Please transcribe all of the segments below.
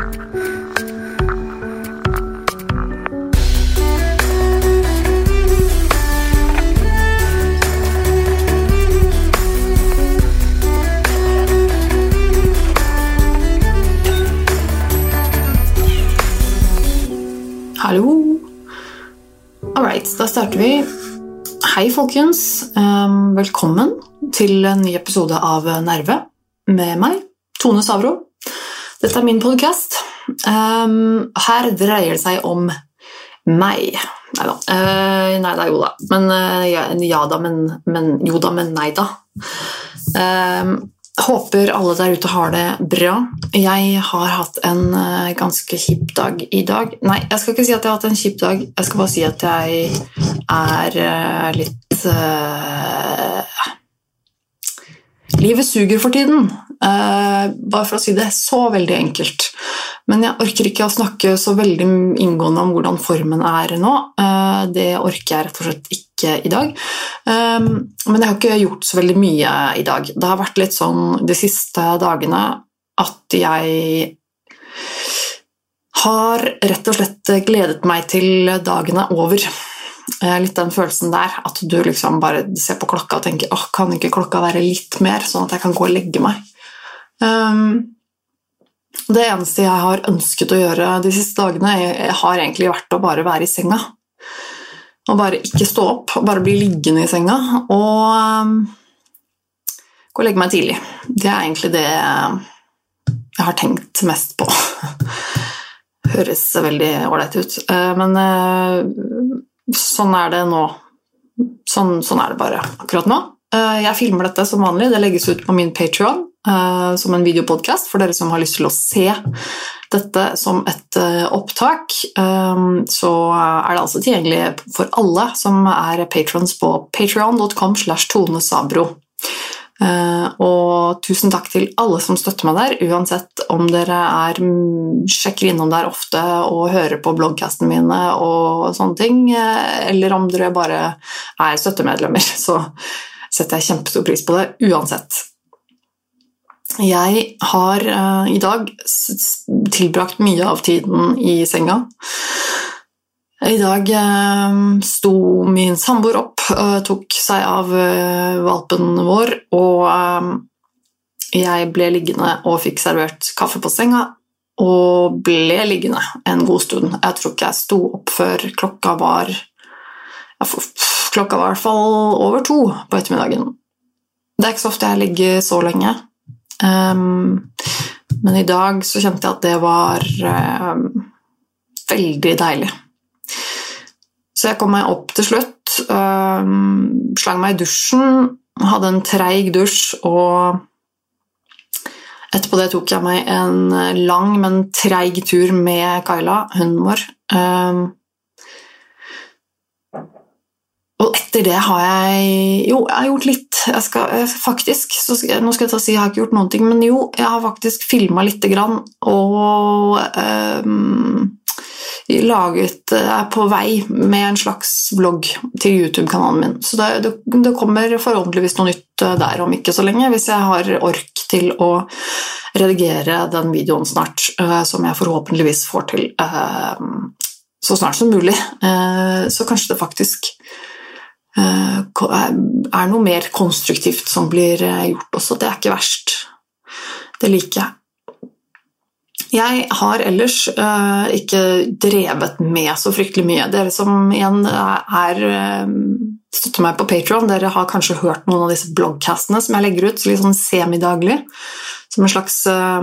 Hallo. All right, da starter vi. Hei, folkens. Um, velkommen til en ny episode av Nerve med meg, Tone Savro. Dette er min podkast. Um, her dreier det seg om meg. Nei da. Uh, nei da, jo da. Men, uh, ja, ja, da, men, men Jo da, men nei da. Um, Håper alle der ute har det bra. Jeg har hatt en uh, ganske kjip dag i dag. Nei, jeg skal ikke si at jeg har hatt en kjip dag. Jeg skal bare si at jeg er uh, litt uh, Livet suger for tiden. bare for å si det så veldig enkelt. Men jeg orker ikke å snakke så veldig inngående om hvordan formen er nå. det orker jeg rett og slett ikke i dag. Men jeg har ikke gjort så veldig mye i dag. Det har vært litt sånn de siste dagene at jeg har rett og slett gledet meg til dagene over. Litt den følelsen der, at du liksom bare ser på klokka og tenker åh, kan ikke klokka være litt mer, sånn at jeg kan gå og legge meg. Det eneste jeg har ønsket å gjøre de siste dagene, har egentlig vært å bare være i senga. Og bare ikke stå opp, bare bli liggende i senga og gå og legge meg tidlig. Det er egentlig det jeg har tenkt mest på. Høres veldig ålreit ut. Men sånn er det nå. Sånn, sånn, er det bare akkurat nå. Jeg filmer dette som vanlig. Det legges ut på min Patreon som en videopodkast for dere som har lyst til å se dette som et opptak. Så er det altså tilgjengelig for alle som er patrons på patreon.com slash tonesabro. Og tusen takk til alle som støtter meg der, uansett om dere er, sjekker innom der ofte og hører på bloggcastene mine og sånne ting, eller om dere bare er støttemedlemmer, så setter jeg kjempestor pris på det uansett. Jeg har uh, i dag tilbrakt mye av tiden i senga. I dag uh, sto min samboer opp, uh, tok seg av valpen vår, og jeg ble liggende og fikk servert kaffe på senga. Og ble liggende en god stund. Jeg tror ikke jeg sto opp før klokka var Klokka var i hvert fall over to på ettermiddagen. Det er ikke så ofte jeg ligger så lenge. Um, men i dag så kjente jeg at det var um, veldig deilig. Så jeg kom meg opp til slutt, um, slang meg i dusjen, hadde en treig dusj og Etterpå det tok jeg meg en lang, men treig tur med Kaila, hunden vår. Og etter det har jeg Jo, jeg har gjort litt. Jeg skal, faktisk, skal, nå skal jeg ta og si jeg har ikke gjort noen ting, men jo, jeg har faktisk filma lite grann og um, laget er på vei med en slags vlogg til YouTube-kanalen min. Så det, det, kommer forhåpentligvis noe nytt der om ikke så lenge, hvis jeg har ork til å redigere den videoen snart, uh, som jeg forhåpentligvis får til så snart som mulig. Så kanskje det faktisk er noe mer konstruktivt som blir gjort også. Det er ikke verst. Det liker jeg. Jeg har ellers uh, ikke drevet med så fryktelig mye. Dere som igjen er uh, støtter meg på Patron, dere har kanskje hørt noen av disse bloggcastene som jeg legger ut litt sånn semidaglig. Som en slags uh,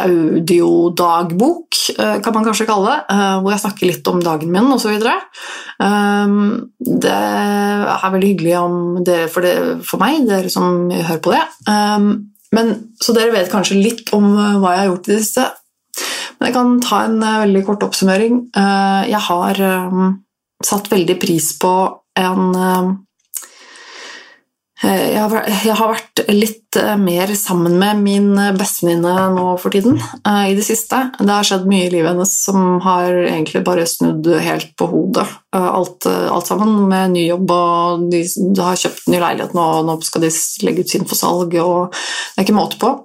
audiodagbok, kan man kanskje kalle det. hvor jeg snakker litt om dagen min osv. Um, det er veldig hyggelig det for, det, for, meg, dere som hører på det. Um, men, så dere vet kanskje litt om hva jeg har gjort i det siste. Men jeg kan ta en uh, veldig kort oppsummering. Uh, jeg har um, satt veldig pris på en jeg har, vært litt mer sammen med min bestevenninne nå for tiden i det siste. Det har skjedd mye i livet hennes som har egentlig bare snudd helt på hodet. Alt, alt sammen med ny jobb, og de har kjøpt ny leilighet nå, og nå skal de legge ut sin for salg, og det er ikke måte på.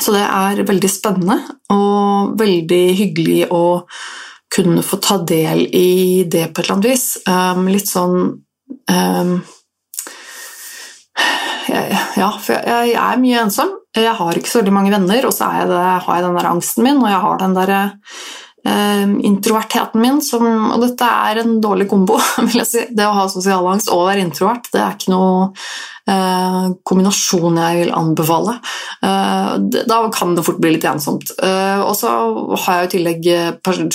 Så det er veldig spennende og veldig hyggelig å kunne få ta del i det på et eller annet vis. Um, litt sånn um, jeg, Ja, for jeg, jeg, er mye ensom. Jeg har ikke så veldig mange venner, og så det, har jeg den der angsten min, og jeg har den der um, introvertheten min, som, og dette er en dårlig kombo, vil jeg si. Det å ha sosial angst og være introvert, det er ikke noe kombinasjon jeg vil anbefale. Eh, da kan det fort bli litt ensomt. Eh, og så har jeg i tillegg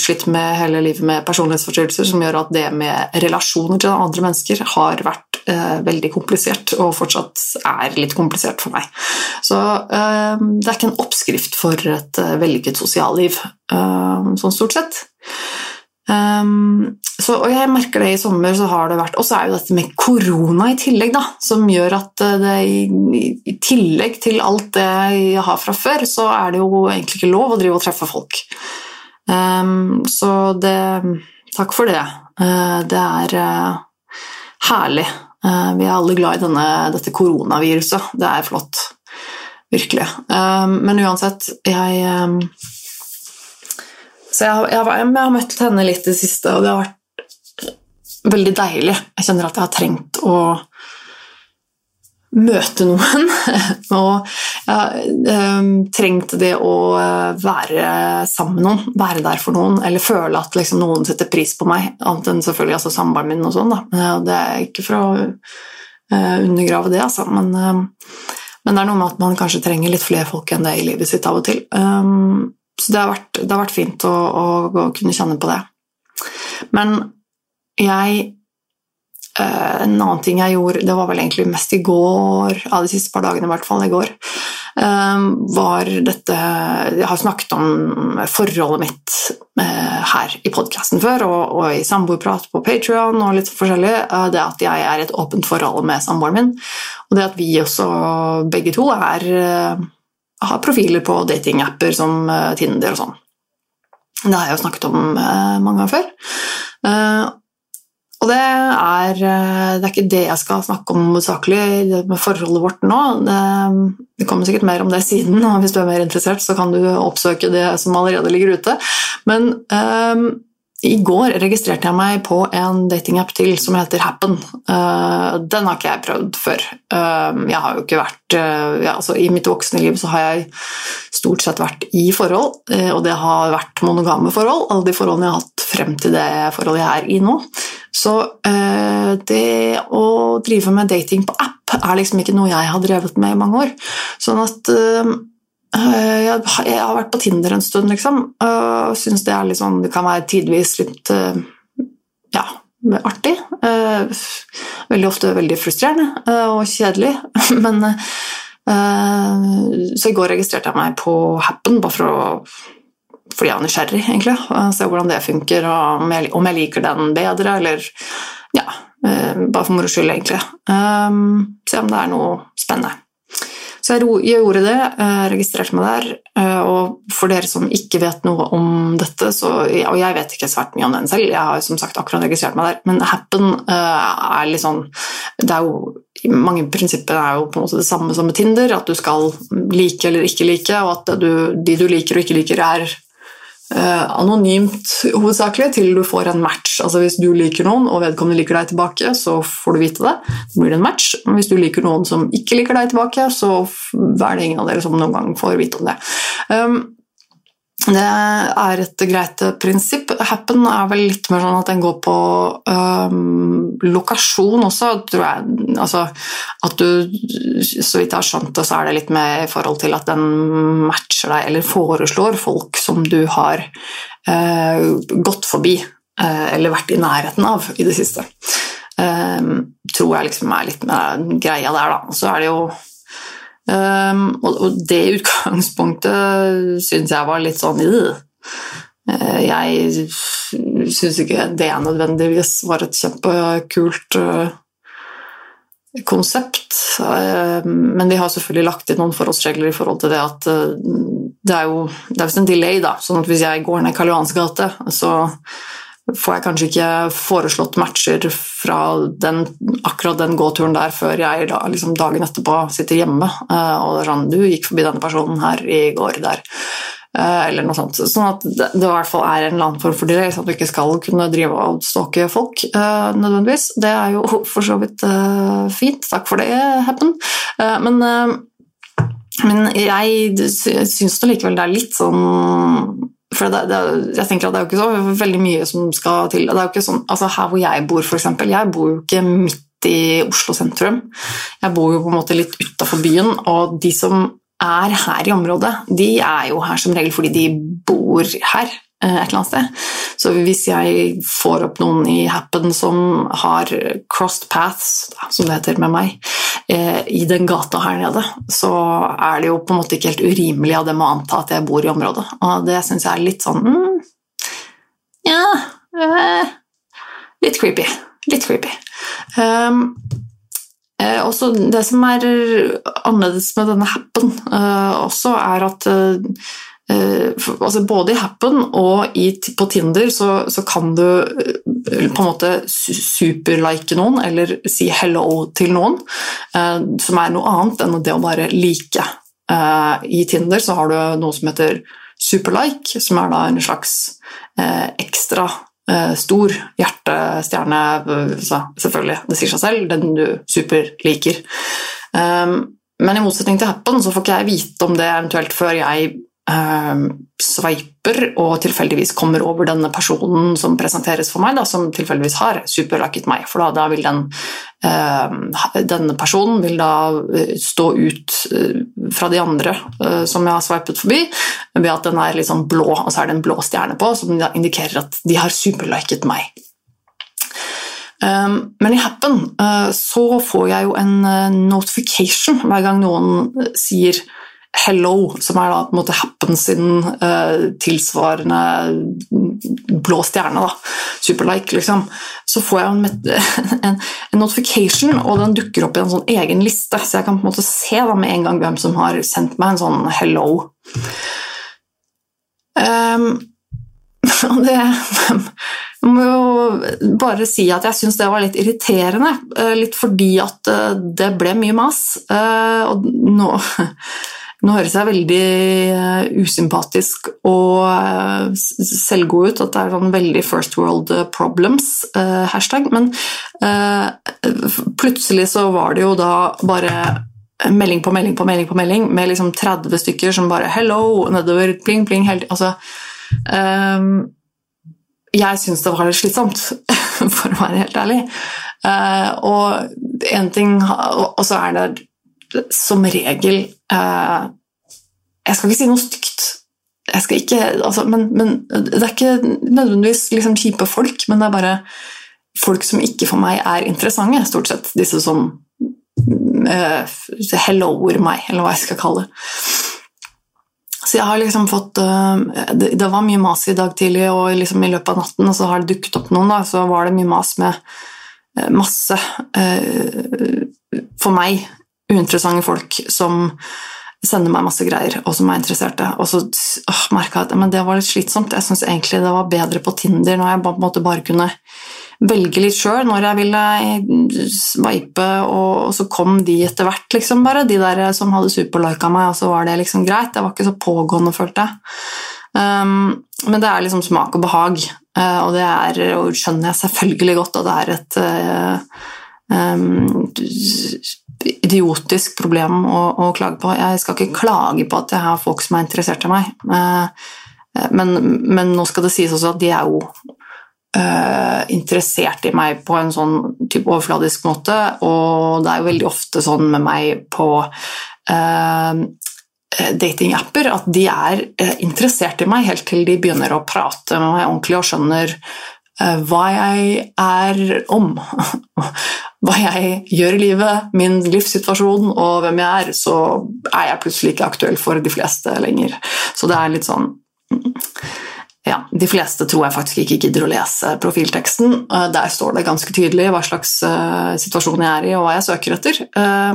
slitt med hele livet med personlighetsforstyrrelser som gjør at det med relasjoner til andre mennesker har vært veldig komplisert, og fortsatt er litt komplisert for meg. Så det er ikke en oppskrift for et vellykket sosialliv, sånn stort sett. Um, så, og jeg merker det i sommer, så har det vært Og så er jo dette med korona i tillegg, da, som gjør at eh, det i, i, tillegg til alt det jeg har fra før, så er det jo egentlig ikke lov å drive og treffe folk. Um, så det Takk for det. Uh, det er uh, herlig. Uh, vi er alle glad i denne, dette koronaviruset. Det er flott. Virkelig. Um, men uansett, jeg så jeg, jeg, jeg, har møtt henne litt i det siste, og det har vært veldig deilig. Jeg kjenner at jeg har trengt å møte noen. og jeg um, trengte det å være sammen med noen, være der for noen, eller føle at liksom, noen setter pris på meg, annet enn selvfølgelig altså, samboeren min og sånn. Det er ikke for å uh, undergrave det, altså, men, um, men, det er noe med at man kanskje trenger litt flere folk enn det i livet sitt av og til. Um, så det har vært, det har vært fint å, å, å, kunne kjenne på det. Men jeg eh, En annen ting jeg gjorde, det var vel egentlig mest i går, av de siste par dagene i hvert fall i går, eh, var dette Jeg har snakket om forholdet mitt eh, her i podkasten før, og, og i samboerprat på Patrion og litt forskjellig. Det at jeg er i et åpent forhold med samboeren min, og det at vi også begge to er har profiler på datingapper som eh, Tinder og sånn. Det har jeg jo snakket om eh, mange ganger før. Eh, og det er, det er, ikke det jeg skal snakke om hovedsakelig med forholdet vårt nå. Det, kommer sikkert mer om det siden, og hvis du er mer interessert, så kan du oppsøke det som allerede ligger ute. Men um, i går registrerte jeg meg på en datingapp til som heter Happen. Uh, den har ikke jeg prøvd før. Uh, jeg har jo ikke vært uh, ja, altså, I mitt voksne liv så har jeg stort sett vært i forhold, og det har vært monogame forhold. Alle de forholdene jeg har hatt frem til det forholdet jeg er i nå. Så det å drive med dating på app er liksom ikke noe jeg har drevet med i mange år. Sånn at Eh, jeg har vært på Tinder en stund, liksom, og syns det, sånn, det kan være tidvis litt eh, ja, artig. Eh, veldig ofte veldig frustrerende og kjedelig. Men Så i går registrerte jeg meg på Happen bare for å fordi jeg er nysgjerrig, egentlig. Se hvordan det funker, og om jeg liker den bedre, eller ja, bare for moro skyld, egentlig. Se om det er noe spennende. Så jeg gjorde det, eh, registrerte meg der. Eh, og for dere som ikke vet noe om dette, så, og jeg vet ikke svært mye om den selv, jeg har som sagt akkurat registrert meg der, men Happen eh, er litt sånn det er jo, Mange prinsipper er jo på en måte det samme som med Tinder, at du skal like eller ikke like, og at du, de du liker og ikke liker, er anonymt hovedsakelig til du får en match. Altså Hvis du liker noen, og vedkommende liker deg tilbake, så får du vite det. Da blir det en match. Men hvis du liker noen som ikke liker deg tilbake, så er det ingen av dere som noen gang får vite om det. Um, det er et greit prinsipp. Happen er vel litt mer sånn at den går på um, lokasjon også, tror jeg. Altså, at du, så vidt jeg har skjønt det, så er det litt med i forhold til at den matcher deg, eller foreslår folk som du har uh, gått forbi uh, eller vært i nærheten av i det siste. Um, tror jeg liksom er litt med greia der, da. Så er det jo Um, og, det utgangspunktet syns jeg var litt sånn uh, Jeg syns ikke det nødvendigvis var et kjempekult uh, konsept. Uh, men vi har selvfølgelig lagt inn noen forholdsregler i forhold til det at det er jo det er en delay, da. sånn at hvis jeg går ned Karl Johans gate, så får jeg kanskje ikke foreslått matcher fra den, akkurat den gåturen der før jeg da, liksom dagen etterpå sitter hjemme uh, og det er sånn 'Du gikk forbi denne personen her i går der.' Uh, eller noe sånt. Sånn at det, i hvert fall er en eller annen form for delay, sånn at du ikke skal kunne drive og stalke folk uh, nødvendigvis. Det er jo for så vidt fint. Takk for det, Happen. men men jeg syns likevel det er litt sånn for det, det, jeg tenker at det er jo ikke så veldig mye som skal til. Det er jo ikke sånn, altså Her hvor jeg bor, f.eks. Jeg bor jo ikke midt i Oslo sentrum. Jeg bor jo på en måte litt utafor byen, og de som er her i området, de er jo her som regel fordi de bor her. Eh, et eller annet sted. Så hvis jeg får opp noen i Happen som har crossed paths, som det heter med meg, eh, i den gata her nede, så er det jo på en måte ikke helt urimelig av dem å anta at jeg bor i området. Og det syns jeg er litt sånn mm, Ja eh, Litt creepy. Litt creepy. Um, eh, også det som er annerledes med denne Happen, eh, også er at Uh, altså både i Happen og i, på Tinder så, så, kan du uh, på en måte superlike noen, eller si hello til noen, uh, som er noe annet enn det å bare like. I Tinder så har du noe som heter superlike, som er da en slags ekstra stor hjertestjerne, selvfølgelig, det sier seg selv, den du superliker. Men i motsetning til Happen så får ikke jeg vite om det eventuelt før jeg eh, sveiper og tilfeldigvis kommer over denne personen som presenteres for meg, da, som tilfeldigvis har superliket meg. For da, da vil den, eh, denne personen vil da eh, stå ut eh, fra de andre eh, som jeg har sveipet forbi, ved at den er litt sånn blå, og så er det en blå stjerne på, som indikerer at de har superliket meg. Um, men i Happen uh, så får jeg jo en notification hver gang noen sier Hello, som er da på en måte Happen sin uh, tilsvarende blå stjerne, da. Superlike, liksom. Så får jeg en, en, en, notification, og den dukker opp i en sånn egen liste, så jeg kan på en måte se da med en gang hvem som har sendt meg en sånn hello. Um, det jeg må jo bare si at jeg syns det var litt irriterende. Eh, litt fordi at eh, det ble mye mas. Og nå nå høres jeg veldig uh, usympatisk og uh, selvgod ut, at det er sånn veldig first world problems, uh, hashtag, men plutselig så var det jo da bare melding på melding på melding på melding med liksom 30 stykker som bare 'hello' nedover, pling, pling hele Altså um, Jeg syns det var litt slitsomt, for å være helt ærlig. og en ting Og så er det som regel eh, Jeg skal ikke si noe stygt, ikke, altså, men, men, det er ikke nødvendigvis liksom, kjipe folk, men det er bare folk som ikke for meg er interessante, stort sett. Disse som eh, helloer meg, eller hva jeg skal kalle det. Så jeg har liksom fått uh, det, det, var mye mas i dag tidlig, og liksom i løpet av natten og så har det dukket opp noen, da, så var det mye mas med uh, masse For meg uinteressante folk som sender meg masse greier, og som er interesserte. Og så åh, merka jeg at det var litt slitsomt. Jeg syns egentlig det var bedre på Tinder når jeg på en måte bare kunne velge litt sjøl når jeg ville sveipe, og, så kom de etter hvert, liksom, bare. De der som hadde superlika meg, og så var det liksom greit. Jeg var ikke så pågående, følte jeg. Um, men det er liksom smak og behag, uh, og det er, og skjønner jeg selvfølgelig godt at det er et uh, um, idiotisk problem å, å, klage på. Jeg skal ikke klage på at jeg har folk som er interessert i meg, uh, men, men, nå skal det sies også at de er jo uh, interessert i meg på en sånn type overfladisk måte, og det er jo veldig ofte sånn med meg på uh, datingapper at de er interessert i meg helt til de begynner å prate med meg ordentlig og skjønner Eh, hva jeg er om, hva jeg gjør i livet, min livssituasjon og hvem jeg er, så er jeg plutselig ikke aktuell for de fleste lenger. Så det er litt sånn ja, De fleste tror jeg faktisk ikke gidder å lese profilteksten. Eh, der står det ganske tydelig hva slags uh, situasjon jeg er i og hva jeg søker etter,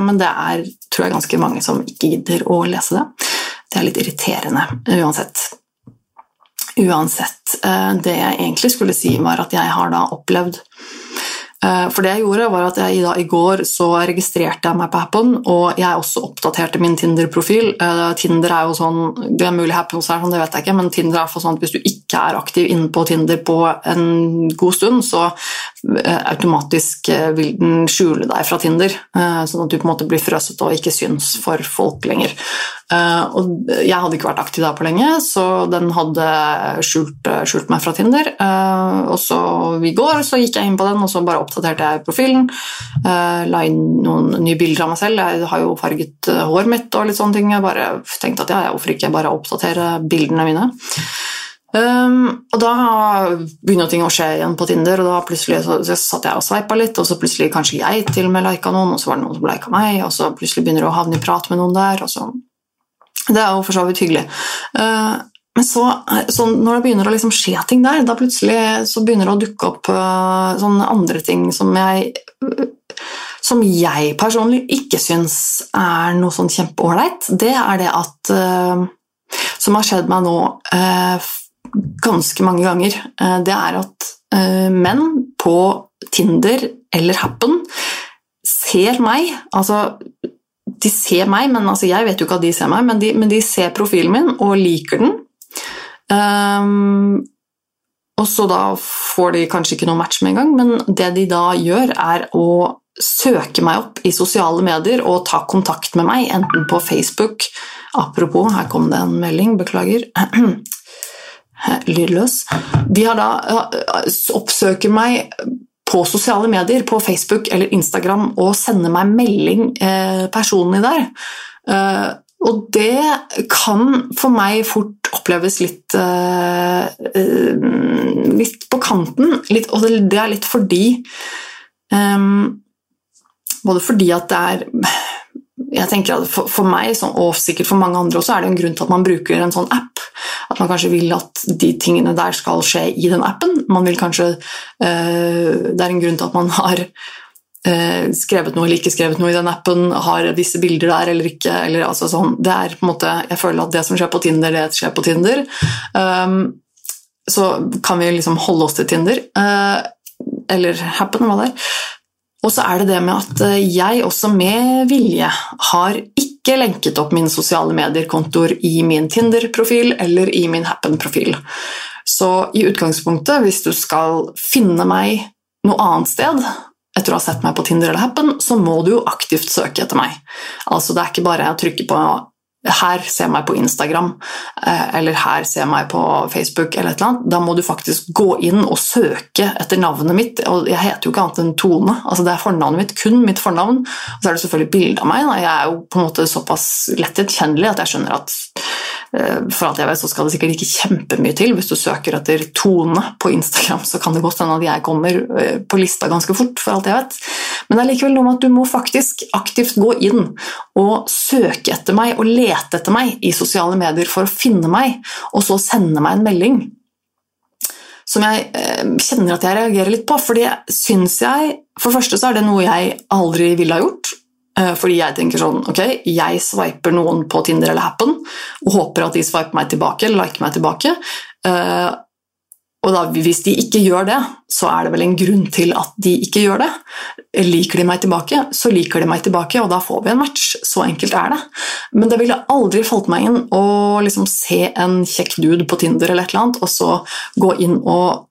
men det er tror jeg, ganske mange som ikke gidder å lese det. Det er litt irriterende uansett. Uansett, det jeg egentlig skulle si, var at jeg har da opplevd Eh, for det jeg gjorde, var at jeg i, går så registrerte jeg meg på Happen, og jeg også oppdaterte min Tinder-profil. Eh, Tinder er jo sånn, Det er mulig Happen også er sånn, det vet jeg ikke, men Tinder er sånn at hvis du ikke er aktiv inne på Tinder på en god stund, så eh, automatisk vil den skjule deg fra Tinder, sånn at du på en måte blir frøset og ikke syns for folk lenger. Og jeg hadde ikke vært aktiv der på lenge, så den hadde skjult, skjult meg fra Tinder. Og så i går så gikk jeg inn på den og så bare oppdaterte jeg profilen. La inn noen nye bilder av meg selv. Jeg har jo farget håret mitt og litt sånne ting. Jeg bare tenkte at ja, hvorfor ikke bare oppdatere bildene mine. Um, og da begynner ting å skje igjen på Tinder, og da plutselig så, så satt jeg og sveipa litt, og så plutselig kanskje jeg til og med lika noen, og så var det noen som lika meg, og så plutselig begynner du å havne i prat med noen der, og så Det er jo for så vidt hyggelig. Uh, men så, så, når det begynner å liksom skje ting der, da plutselig så begynner det å dukke opp uh, sånne andre ting som jeg som jeg personlig ikke syns er noe sånn kjempeålreit. Det er det at Som har skjedd meg nå ganske mange ganger. det er at menn på Tinder eller Happen ser meg Altså de ser meg, men altså, jeg vet jo ikke at de ser meg, men de, men de ser profilen min og liker den. Um, og så da får de kanskje ikke noe match med en gang, men det de da gjør, er å søke meg opp i sosiale medier og ta kontakt med meg, enten på Facebook Apropos, her kom det en melding, beklager. Lydløs. De har da oppsøker meg på sosiale medier, på Facebook eller Instagram, og sende meg melding eh, personlig der. Eh, og det kan for meg fort oppleves litt, eh, litt på kanten. Litt, og det er litt fordi um, Både fordi at det er jeg tenker at for, for meg, og sikkert for mange andre også, er det en grunn til at man bruker en sånn app. At man kanskje vil at de tingene der skal skje i den appen. Man vil kanskje, uh, Det er en grunn til at man har eh, skrevet noe eller ikke skrevet noe i den appen, har visse bilder der eller ikke. Eller, altså, sånn. Det er på en måte, Jeg føler at det som skjer på Tinder, det skjer på Tinder. Um, så kan vi liksom holde oss til Tinder, uh, eller Happen, hva det er. Og så er det det med at eh, jeg også med vilje har ikke lenket opp mine sosiale medier-kontoer i min Tinder-profil eller i min Happen-profil. Så i utgangspunktet, hvis du skal finne meg noe annet sted, etter å ha sett meg på Tinder eller Happen, så må du jo aktivt søke etter meg. Altså Det er ikke bare å trykke på 'her, se meg på Instagram', eh, eller 'her, se meg på Facebook', eller et eller annet. Da må du faktisk gå inn og søke etter navnet mitt. Og jeg heter jo ikke annet enn Tone. altså Det er fornavnet mitt, kun mitt fornavn. Og så er det selvfølgelig bilde av meg. Jeg er jo på en måte såpass lett gjenkjennelig at jeg skjønner at for alt jeg vet, så skal det sikkert ikke kjempemye til. Hvis du søker etter Tone på Instagram, så kan det godt hende at jeg kommer eh, på lista ganske fort. for alt jeg vet. Men det er likevel noe med at du må faktisk aktivt gå inn og søke etter meg og lete etter meg i sosiale medier for å finne meg, og så sende meg en melding. Som jeg eh, kjenner at jeg reagerer litt på, for det syns jeg For det første så er det noe jeg aldri ville ha gjort. Eh, fordi jeg tenker sånn Ok, jeg sveiper noen på Tinder eller Happen og håper at de sveiper meg tilbake eller liker meg tilbake. Eh, og da, hvis de ikke gjør det, så er det vel en grunn til at de ikke gjør det. Liker de meg tilbake, så liker de meg tilbake, og da får vi en match. Så enkelt er det. Men det ville aldri falt meg inn å liksom se en kjekk dude på Tinder eller et eller annet, og så gå inn og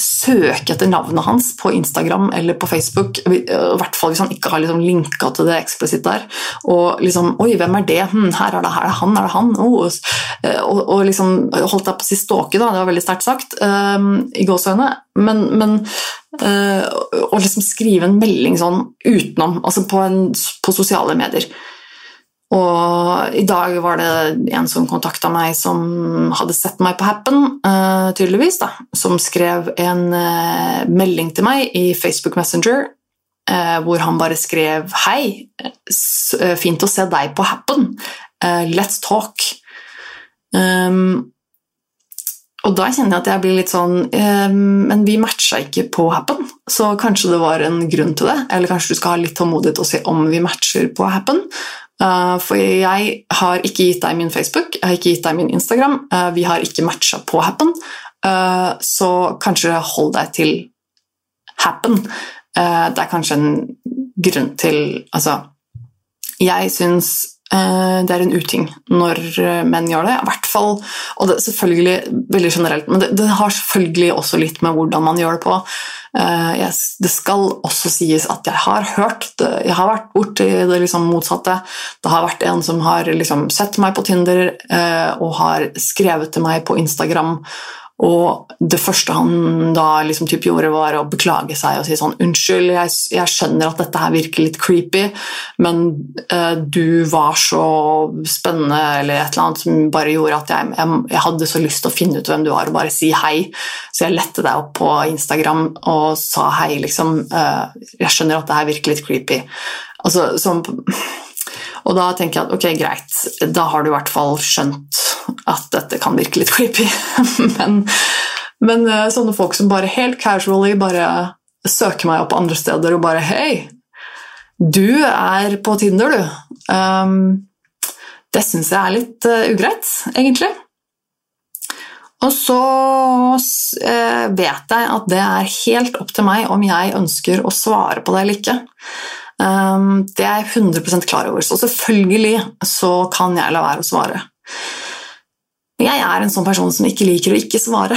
søke etter navnet hans på Instagram eller på Facebook, i hvert fall hvis han ikke har liksom linka til det eksplisitt der. Og liksom Oi, hvem er det? Hm, her er det, her er han, er det han? Oh. Og, og, liksom holdt jeg på å si stalke, da, det var veldig sterkt sagt, um, i gåseøyne, men, men uh, å liksom skrive en melding sånn utenom, altså på, en, på sosiale medier. Og i dag var det en som kontakta meg som hadde sett meg på Happen, uh, tydeligvis, da, som skrev en uh, melding til meg i Facebook Messenger uh, hvor han bare skrev 'Hei, fint å se deg på Happen. let's talk'. Um, og da kjenner jeg at jeg blir litt sånn Men vi matcha ikke på Happen, så kanskje det var en grunn til det. Eller kanskje du skal ha litt tålmodighet og se om vi matcher på Happen. Uh, for jeg har ikke gitt deg min Facebook, jeg har ikke gitt deg min Instagram, uh, vi har ikke matcha på Happen, uh, så kanskje hold deg til Happen. det er kanskje en grunn til Altså, jeg syns det er en uting når menn gjør det. I hvert fall, og det selvfølgelig veldig generelt, men det, det har selvfølgelig også litt med hvordan man gjør det på. Uh, det skal også sies at jeg har hørt Jeg har vært borti det liksom motsatte. Det har vært en som har liksom sett meg på Tinder uh, og har skrevet til meg på Instagram og det første han da liksom typ gjorde, var å beklage seg og si sånn Unnskyld, jeg, jeg skjønner at dette her virker litt creepy, men eh, du var så spennende eller et eller annet som bare gjorde at jeg, jeg, jeg, hadde så lyst til å finne ut hvem du var og bare si hei. Så jeg lette deg opp på Instagram og sa hei, liksom. Eh, jeg skjønner at det her virker litt creepy. Altså, som og da tenker jeg at ok, greit, da har du i hvert fall skjønt at dette kan virke litt creepy. men, men, eh, sånne folk som bare helt casually bare søker meg opp andre steder og bare Hei, du er på Tinder, du. Um, det syns jeg er litt uh, ugreit, egentlig. Og så uh, vet jeg at det er helt opp til meg om jeg ønsker å svare på det eller ikke. Um, det er jeg 100 klar over. Så selvfølgelig så kan jeg la være å svare. Jeg er en sånn person som ikke liker å ikke svare.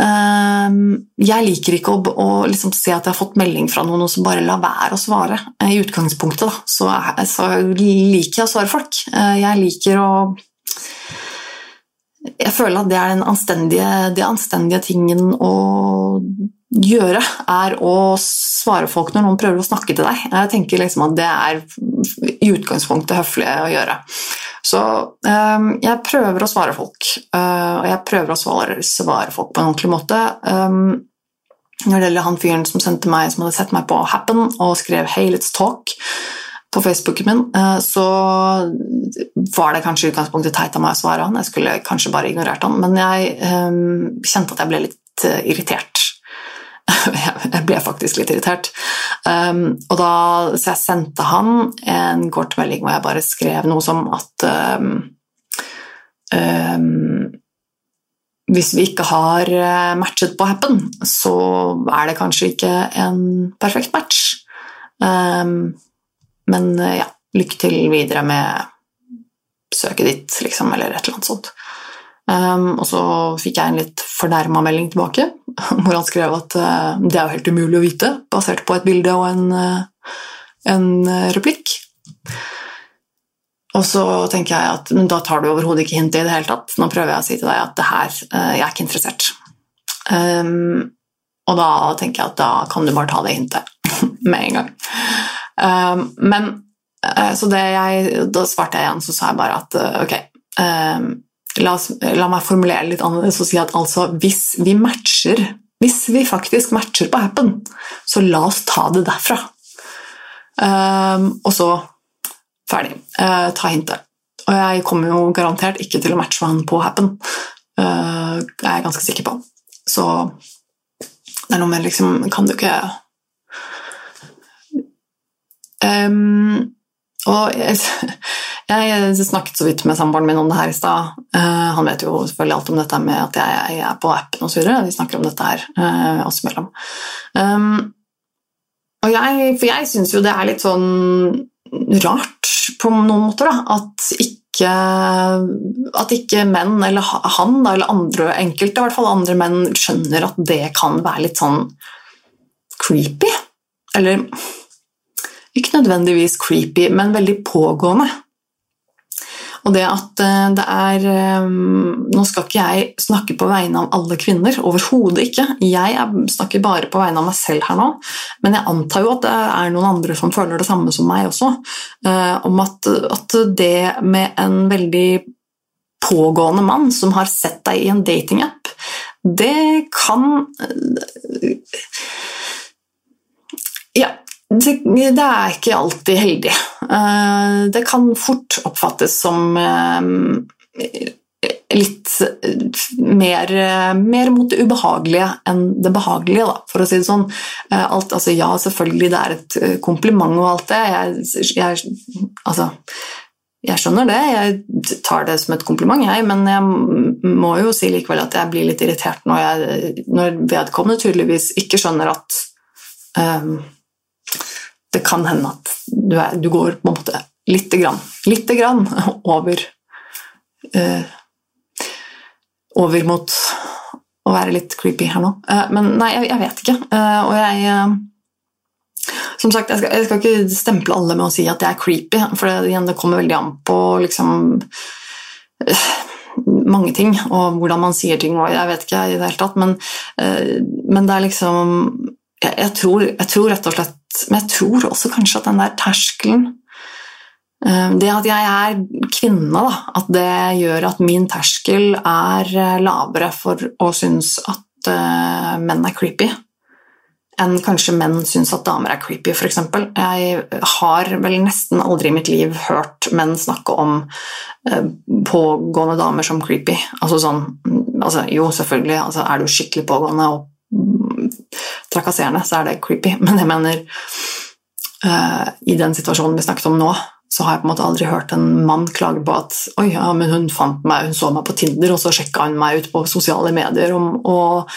Um, jeg liker ikke å, å liksom se at jeg har fått melding fra noen og så bare la være å svare. I utgangspunktet da, så, så liker jeg å svare folk. Uh, jeg liker å Jeg føler at det er den anstendige, det anstendige tingen å gjøre, er å svare folk når noen prøver å snakke til deg. Jeg tenker liksom at det er i utgangspunktet høflig å gjøre. Så um, jeg prøver å svare folk, uh, og jeg prøver å svare, svare, folk på en ordentlig måte. Um, når det gjelder han fyren som sendte meg, som hadde sett meg på Happen og skrev 'Hey, let's talk' på Facebooken min, uh, så var det kanskje i utgangspunktet teit av meg å svare han. Jeg skulle kanskje bare ignorert han, men jeg um, kjente at jeg ble litt uh, irritert jeg ble faktisk litt irritert. Um, og da, så jeg sendte han en kort melding hvor jeg bare skrev noe som at um, um, hvis vi ikke har eh, matchet på Happen, så er det kanskje ikke en perfekt match. Men eh, ja, lykke til videre med søket ditt, liksom, eller et eller annet sånt. Um, og så fikk jeg en litt fornærma melding tilbake, hvor han skrev at uh, det er jo helt umulig å vite, basert på et bilde og en, uh, en uh, replikk. Og så tenker jeg at men da tar du overhodet ikke hintet i det hele tatt. Nå prøver jeg å si til deg at det her, jeg er ikke interessert. Um, og da tenker jeg at da kan du bare ta det hintet med en gang. Um, men så det jeg, da svarte jeg igjen, så sa jeg bare at ok um, La, oss, la, meg formulere litt annerledes og si at altså, hvis vi matcher Hvis vi faktisk matcher på appen, så la oss ta det derfra. Um, og så ferdig. Uh, ta hintet. Og jeg kommer jo garantert ikke til å matche med han på appen. Uh, er jeg ganske sikker på. Så det er noe med liksom Kan du ikke um, og jeg, jeg, snakket så vidt med samboeren min om det her i stad. Uh, han vet jo selvfølgelig alt om dette med at jeg, jeg er på appen osv. Vi snakker om dette her uh, oss imellom. Um, og jeg, for jeg syns jo det er litt sånn rart på noen måter, da, at ikke, at ikke menn, eller han da, eller andre, enkelte i hvert fall andre menn, skjønner at det kan være litt sånn creepy. Eller ikke nødvendigvis creepy, men veldig pågående. Og det at eh, det er eh, Nå skal ikke jeg snakke på vegne av alle kvinner, overhodet ikke. Jeg snakker bare på vegne av meg selv her nå, men jeg antar jo at det er noen andre som føler det samme som meg også. Eh, om at, at det med en veldig pågående mann som har sett deg i en datingapp, det kan Ja, det, er ikke alltid heldig. Eh, det kan fort oppfattes som eh, litt mer, mer, mot det ubehagelige enn det behagelige, da, for å si det sånn. Eh, alt, altså, ja, selvfølgelig, det er et kompliment og alt det. Jeg, jeg, altså, jeg skjønner det, jeg tar det som et kompliment, jeg, men jeg må jo si likevel at jeg blir litt irritert når, jeg, når vedkommende tydeligvis ikke skjønner at um, det kan hende at du, er, du, går på en måte lite grann, lite grann over uh, over mot å være litt creepy her nå. Uh, men nei, jeg, jeg vet ikke. Uh, og jeg som sagt, jeg skal, jeg skal, ikke stemple alle med å si at jeg er creepy, for det, igjen, det kommer veldig an på liksom øh, mange ting, og hvordan man sier ting, og jeg vet ikke i det hele tatt, men, øh, men det er liksom jeg, jeg, tror, jeg, tror, rett og slett Men jeg tror også kanskje at den der terskelen øh, Det at jeg er kvinne, da, at det gjør at min terskel er lavere for å synes at menn er creepy enn kanskje menn syns at damer er creepy, f.eks. Jeg har vel nesten aldri i mitt liv hørt menn snakke om eh, pågående damer som creepy. Altså sånn altså, Jo, selvfølgelig, altså, er du skikkelig pågående og mm, trakasserende, så er det creepy, men jeg mener uh, I den situasjonen vi snakket om nå, så har jeg på en måte aldri hørt en mann klage på at Oi, ja, men hun fant meg, hun så meg på Tinder, og så sjekka hun meg ut på sosiale medier. og, og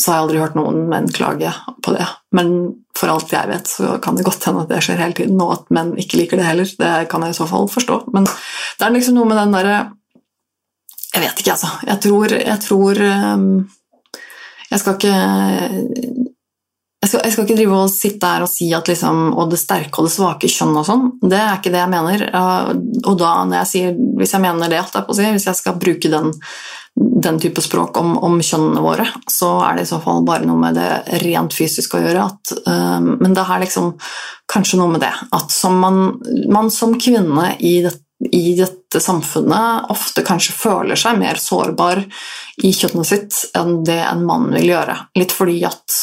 så har jeg aldri hørt noen menn klage på det. Men for alt jeg vet, så kan det godt hende at det skjer hele tiden, og at menn ikke liker det heller. Det kan jeg i så fall forstå. Men det er liksom noe med den derre Jeg vet ikke, altså. Jeg tror Jeg, tror, ehm, jeg skal ikke jeg skal, jeg skal, ikke drive og sitte her og si at liksom, og det sterke og det svake kjønn og sånn. Det er ikke det jeg mener. Og da jeg sier, hvis jeg mener det, hvis jeg skal bruke den den type språk om, om, kjønnene våre, så er det i så fall bare noe med det rent fysiske å gjøre. At, uh, men det er liksom kanskje noe med det at som man, man, som kvinne i, det, i, dette samfunnet ofte kanskje føler seg mer sårbar i kjøttet sitt enn det en mann vil gjøre. Litt fordi at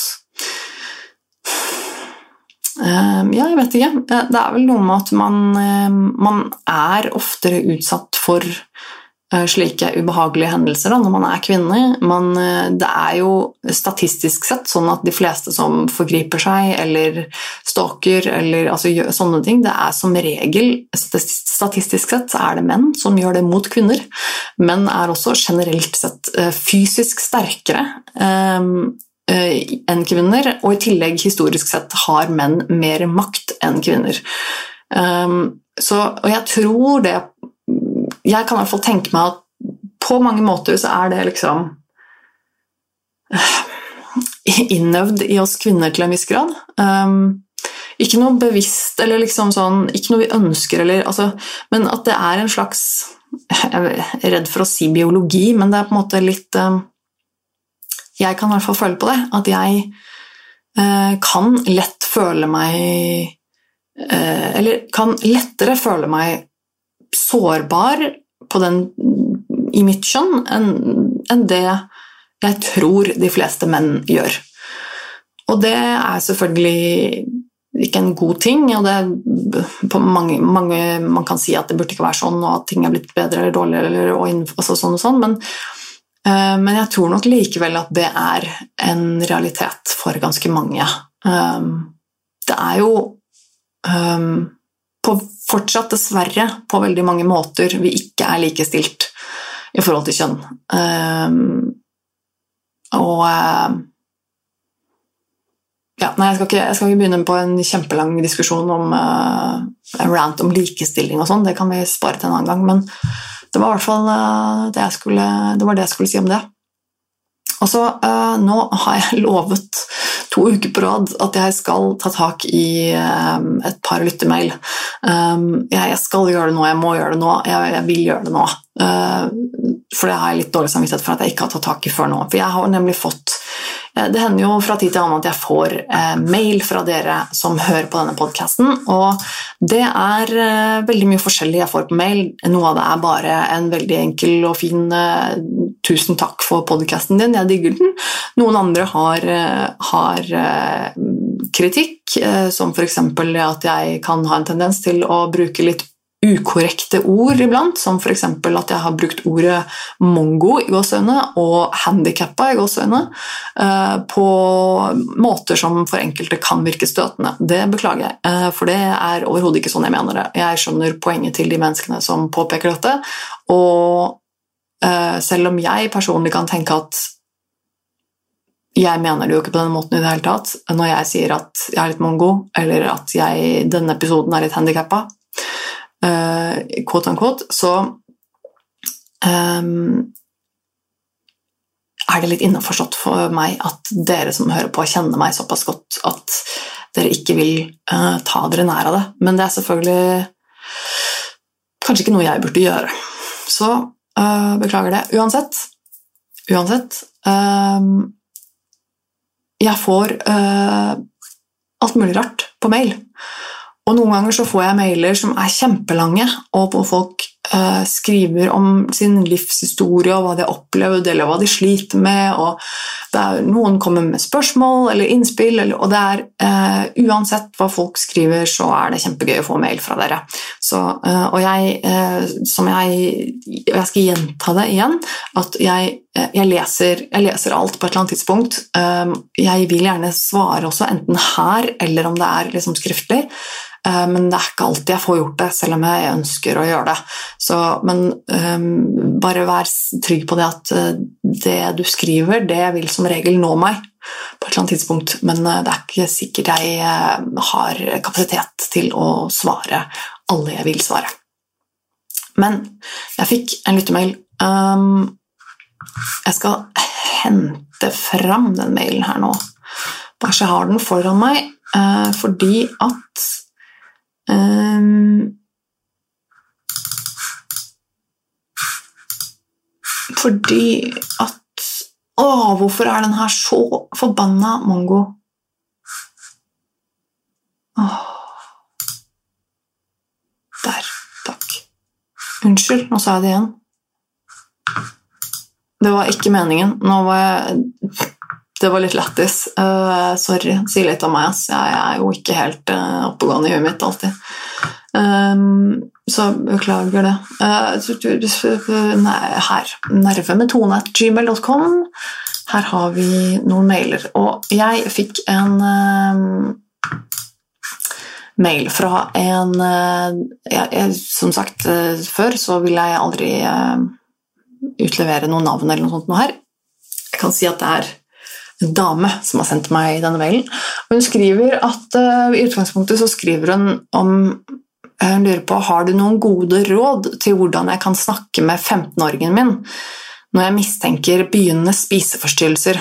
uh, Ja, jeg vet ikke. Det er vel noe med at man, uh, man er oftere utsatt for Eh, slike ubehagelige hendelser da, når man er kvinne. Man, eh, det er jo statistisk sett sånn at de fleste som forgriper seg eller stalker eller altså, sånne ting, det er som regel Statistisk sett så er det menn som gjør det mot kvinner. Menn er også generelt sett eh, fysisk sterkere um, enn kvinner, og i tillegg historisk sett har menn mer makt enn kvinner. Um, så, og jeg tror det jeg kan i hvert fall tenke meg at på mange måter så er det liksom innøvd i oss kvinner til en viss grad. Um, ikke noe bevisst eller liksom sånn Ikke noe vi ønsker eller altså, Men at det er en slags Jeg er redd for å si biologi, men det er på en måte litt um, Jeg kan i hvert fall føle på det. At jeg uh, kan lett føle meg uh, Eller kan lettere føle meg sårbar den, i mitt kjønn enn en det jeg tror de fleste menn gjør. Og det er selvfølgelig ikke en god ting. og det, på mange, mange, Man kan si at det burde ikke være sånn, og at ting er blitt bedre eller dårligere, eller, og, altså sånn og sånn, men, øh, men, jeg tror nok likevel at det er en realitet for ganske mange. Um, det er jo um, på fortsatt, dessverre, på veldig mange måter vi ikke er likestilt i forhold til kjønn. Uh, og uh, ja, nei, jeg skal, ikke, jeg skal, ikke, begynne på en kjempelang diskusjon om uh, rant om likestilling og sånn, det kan vi spare til en annen gang, men det var i hvert fall uh, det, skulle, det, det jeg skulle si om det. Og så Nå har jeg lovet to uker på rad at jeg skal ta tak i um, et par lyttemail. Um, jeg, skal gjøre det nå, jeg må gjøre det nå, jeg, vil gjøre det nå. Uh, for det har jeg litt dårlig samvittighet for at jeg ikke har tatt tak i før nå. For jeg har nemlig fått Eh, det hender jo fra tid til annen at jeg får eh, mail fra dere som hører på denne podkasten, og det er eh, veldig mye forskjellig jeg får på mail. Noe av det er bare en veldig enkel og fin 'tusen takk for podkasten din, jeg digger den'. Noen andre har, har kritikk, som f.eks. at jeg kan ha en tendens til å bruke litt ukorrekte ord iblant, som f.eks. at jeg har brukt ordet mongo i gåseøyne og handikappa i gåseøyne eh, på måter som for enkelte kan virke støtende. Det beklager jeg, eh, for det er overhodet ikke sånn jeg mener det. Jeg skjønner poenget til de menneskene som påpeker dette, og eh, selv om jeg personlig kan tenke at jeg mener det jo ikke på den måten i det hele tatt. Når jeg sier at jeg er litt mongo, eller at jeg, denne episoden er litt handikappa, uh, quote unquote, så um, er det litt innforstått for meg at dere som hører på, kjenner meg såpass godt at dere ikke vil uh, ta dere nær av det. Men det er selvfølgelig kanskje ikke noe jeg burde gjøre. Så uh, beklager det. Uansett, uansett um, jeg får uh, alt mulig rart på mail. Og noen ganger så får jeg mailer som er kjempelange, og hvor folk uh, skriver om sin livshistorie og hva de har opplevd, eller hva de sliter med. og er, Noen kommer med spørsmål eller innspill, eller, og det er uh, Uansett hva folk skriver, så er det kjempegøy å få mail fra dere. Så, uh, og jeg, som jeg Jeg skal gjenta det igjen, at jeg, jeg, leser, jeg, leser, alt på et eller annet tidspunkt. jeg vil gjerne svare også, enten her eller om det er liksom skriftlig. Eh, men det er ikke alltid jeg får gjort det, selv om jeg ønsker å gjøre det. Så, men um, bare vær trygg på det at eh, det du skriver, det vil som regel nå meg på et eller annet tidspunkt, men det er ikke sikkert jeg har kapasitet til å svare alle jeg vil svare. Men jeg fikk en lyttemail. Um, jeg skal hente fram den mailen her nå, bare så jeg har den foran meg, uh, fordi at Um, fordi at Å, hvorfor er den her så forbanna mongo? Åh. Der. Takk. Unnskyld, nå sa jeg det igjen. Det var ikke meningen. Nå var jeg det var litt lættis. Uh, sorry. Si litt om meg, ass. Jeg er jo ikke helt uh, oppegående i huet mitt alltid. Um, så beklager det. Uh, nei, her. Nerve med tone at gmail.com. Her har vi noen mailer. Og jeg fikk en uh, mail fra en jeg, jeg, Som sagt før, så ville jeg aldri utlevere noe navn eller noe sånt noe her. Jeg kan si at det er dame som har sendt meg denne mailen. Hun skriver at uh, I utgangspunktet så skriver hun om eh, Hun lurer på har du noen gode råd til hvordan jeg kan snakke med 15-åringen min når jeg mistenker begynnende spiseforstyrrelser.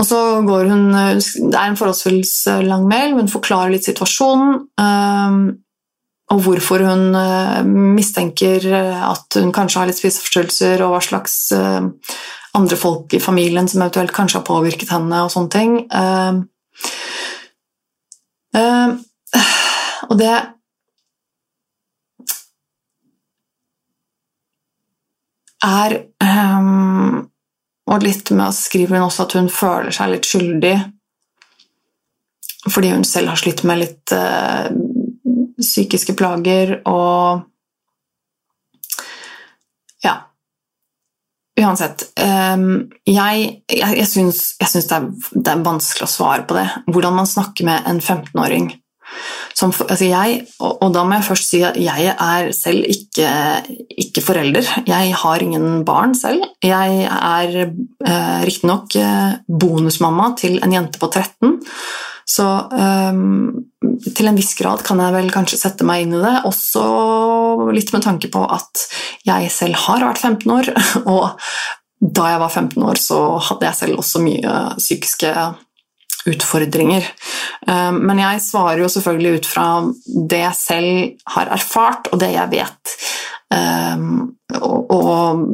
Og så går hun, Det er en forholdsvis lang mail, hun forklarer litt situasjonen. Um, og hvorfor hun mistenker at hun kanskje har litt spiseforstyrrelser, og hva slags andre folk i familien som eventuelt kanskje har påvirket henne, og sånne ting. Uh, uh, og det er um, Og litt med å skrive hun også at hun føler seg litt skyldig fordi hun selv har slitt med litt uh, psykiske plager og Ja Uansett. Um, jeg jeg, jeg syns, det, det, er vanskelig å svare på det. Hvordan man snakker med en 15-åring. Altså jeg, og, og, da må jeg først si at jeg er selv ikke, ikke forelder. Jeg har ingen barn selv. Jeg er eh, riktignok eh, bonusmamma til en jente på 13. Så um, til en viss grad kan jeg vel kanskje sette meg inn i det, også litt med tanke på at jeg selv har vært 15 år, og da jeg var 15 år, så hadde jeg selv også mye psykiske utfordringer. Um, men jeg svarer jo selvfølgelig ut fra det jeg selv har erfart, og det jeg vet. Um, og, og,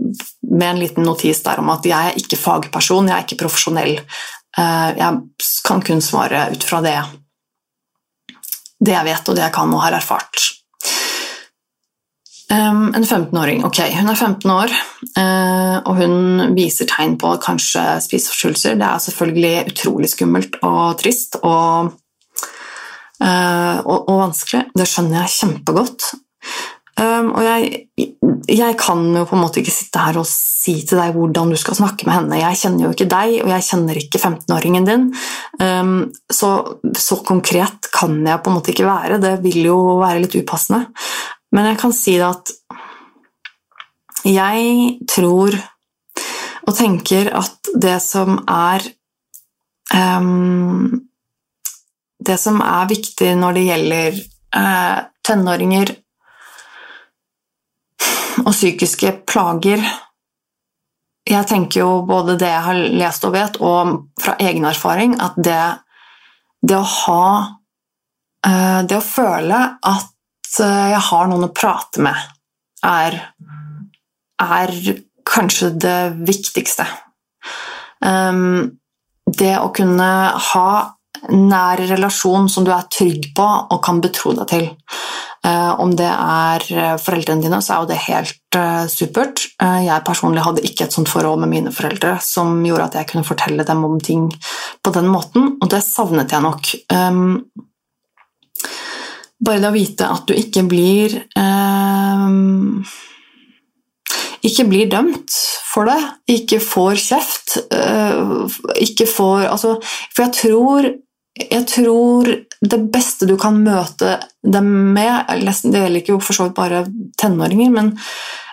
med en liten notis der om at jeg er ikke fagperson, jeg er ikke profesjonell. Uh, jeg kan kun svare ut fra det, det jeg vet og det jeg kan og har erfart. En 15-åring. Ok, hun er 15 år, uh, og hun viser tegn på kanskje spiseforstyrrelser. Det er selvfølgelig utrolig skummelt og trist. og uh, og, og, vanskelig. Det skjønner jeg kjempegodt. Um, og jeg, jeg, kan jo på en måte ikke sitte her og si til deg hvordan du skal snakke med henne. Jeg kjenner jo ikke deg, og jeg kjenner ikke 15-åringen din. Um, så, så, konkret kan jeg på en måte ikke være. Det vil jo være litt upassende. Men jeg kan si det at jeg tror og tenker at det som er um, Det som er viktig når det gjelder uh, tenåringer og psykiske plager Jeg tenker jo både det jeg har lest og vet, og fra egen erfaring, at det, det å ha uh, Det å føle at uh, jeg har noen å prate med, er, er kanskje det viktigste. Um, det å kunne ha nær relasjon som du er trygg på og kan betro deg til. Uh, om det er eh, foreldrene dine, så er jo det helt uh, supert. Jeg personlig hadde ikke et sånt forhold med mine foreldre som gjorde at jeg kunne fortelle dem om ting på den måten, og det savnet jeg nok. Um, bare det å vite at du ikke blir um, ikke blir dømt for det, ikke får kjeft, ikke får Altså, for jeg tror jeg tror det beste du kan møte dem med Det gjelder ikke for så vidt bare tenåringer, men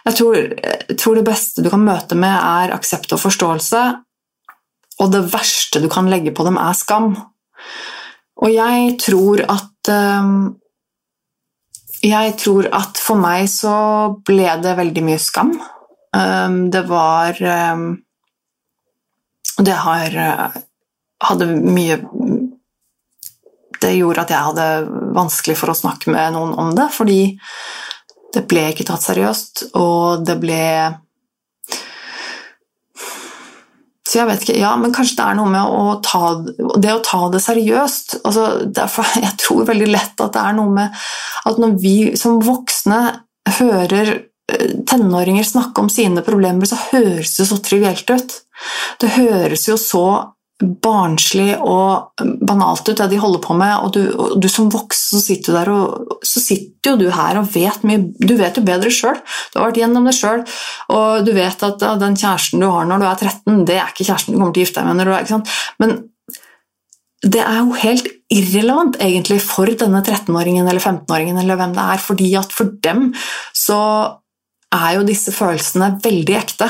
jeg tror, jeg tror, det beste du kan møte med, er aksept og forståelse. Og det verste du kan legge på dem, er skam. Og jeg tror at øh, Jeg tror at for meg så ble det veldig mye skam. Um, det var um, Det har hadde mye Det gjorde at jeg hadde vanskelig for å snakke med noen om det, fordi det ble ikke tatt seriøst, og det ble Så jeg vet ikke Ja, men kanskje det er noe med å ta det å ta det seriøst altså derfor, Jeg tror veldig lett at det er noe med at når vi som voksne hører tenåringer snakke om sine problemer, så høres det så trivielt ut. Det høres jo så barnslig og banalt ut, det de holder på med. Og du, og du som voksen sitter, der og, så sitter jo du her og vet mye Du vet jo bedre sjøl. Du har vært gjennom det sjøl. Og du vet at ja, den kjæresten du har når du er 13, det er ikke kjæresten du kommer til å gifte deg med når du er ikke sant? Men det er jo helt irrelevant egentlig for denne 13-åringen eller 15-åringen eller hvem det er, fordi at for dem så er jo disse følelsene veldig ekte.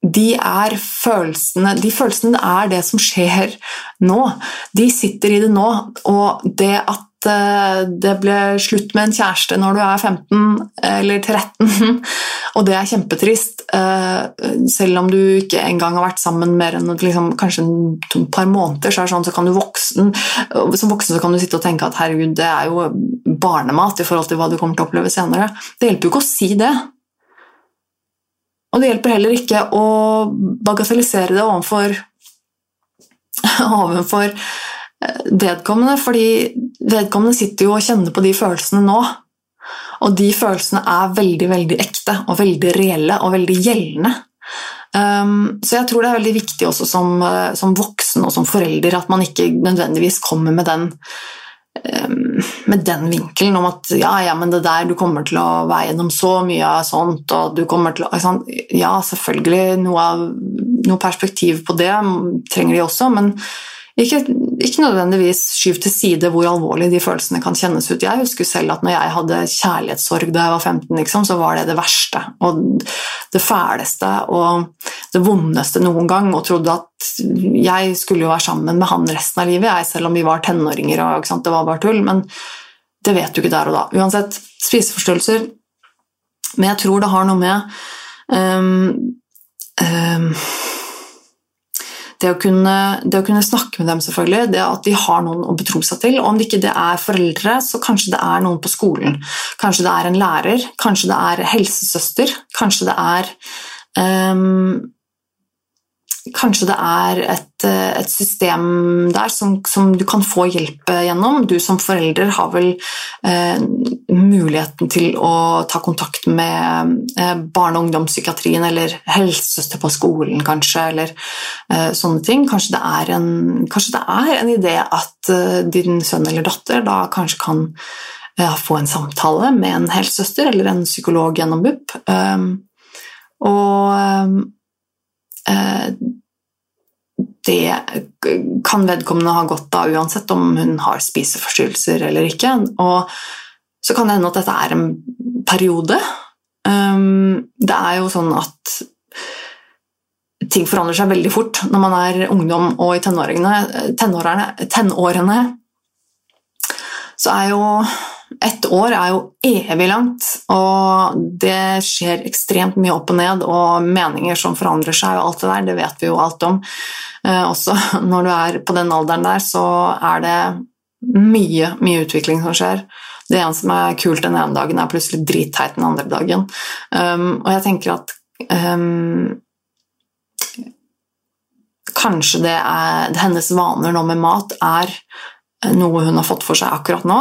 De, er følelsene, de følelsene er det som skjer nå. De sitter i det nå. Og det at eh, det ble slutt med en kjæreste når du er 15 eller 13, og det er kjempetrist, eh, selv om du ikke engang har vært sammen mer enn liksom, kanskje et par måneder, så, sånn, så kan du voksen, som voksen kan du sitte og tenke at herregud, det er jo barnemat i forhold til hva du kommer til å oppleve senere. Det hjelper jo ikke å si det. Og det hjelper heller ikke å bagatellisere det overfor, overfor eh, vedkommende, fordi vedkommende sitter jo og kjenner på de følelsene nå. Og de følelsene er veldig, veldig ekte og veldig reelle og veldig gjeldende. Um, så jeg tror det er veldig viktig også som, eh, som, voksen og som forelder at man ikke nødvendigvis kommer med den med den vinkelen om at ja, ja, men det der, du kommer til å være gjennom så mye av sånt, og du kommer til å Ja, selvfølgelig, noe, av, noe perspektiv på det trenger de også, men ikke, ikke, nødvendigvis skyv til side hvor alvorlig de følelsene kan kjennes ut. Jeg husker selv at når jeg hadde kjærlighetssorg da jeg var 15, liksom, så var det det verste og det fæleste og det vondeste noen gang. Og trodde at jeg skulle jo være sammen med han resten av livet, jeg, selv om vi var tenåringer og det var bare tull. Men det vet du ikke der og da. Uansett, spiseforstyrrelser. Men jeg tror det har noe med um, um, det å, kunne, det å, kunne, snakke med dem, selvfølgelig, det at de har noen å betro seg til. Og om det ikke det er foreldre, så kanskje det er noen på skolen. Kanskje det er en lærer, kanskje det er helsesøster, kanskje det er um, kanskje det er et, eh, et system der som, som, du kan få hjelp gjennom. Du som forelder har vel eh, muligheten til å ta kontakt med eh, barne- og ungdomspsykiatrien eller helsesøster på skolen, kanskje, eller eh, sånne ting. Kanskje det, er en, kanskje det er en idé at eh, din sønn eller datter da kanskje kan eh, få en samtale med en helsesøster eller en psykolog gjennom BUP. Um, og Eh, det kan vedkommende ha godt av uansett om hun har spiseforstyrrelser eller ikke. Og så kan det hende at dette er en periode. Um, det er jo sånn at ting forandrer seg veldig fort når man er ungdom og i tenårene. tenårene så er jo ett år er jo evig langt, og det skjer ekstremt mye opp og ned, og meninger som forandrer seg og alt det der, det vet vi jo alt om. Eh, også når du er på den alderen der, så er det mye, mye utvikling som skjer. Det ene som er kult den ene dagen, er plutselig dritteit den andre dagen. Um, og jeg tenker at um, Kanskje det er hennes vaner nå med mat er noe hun har fått for seg akkurat nå,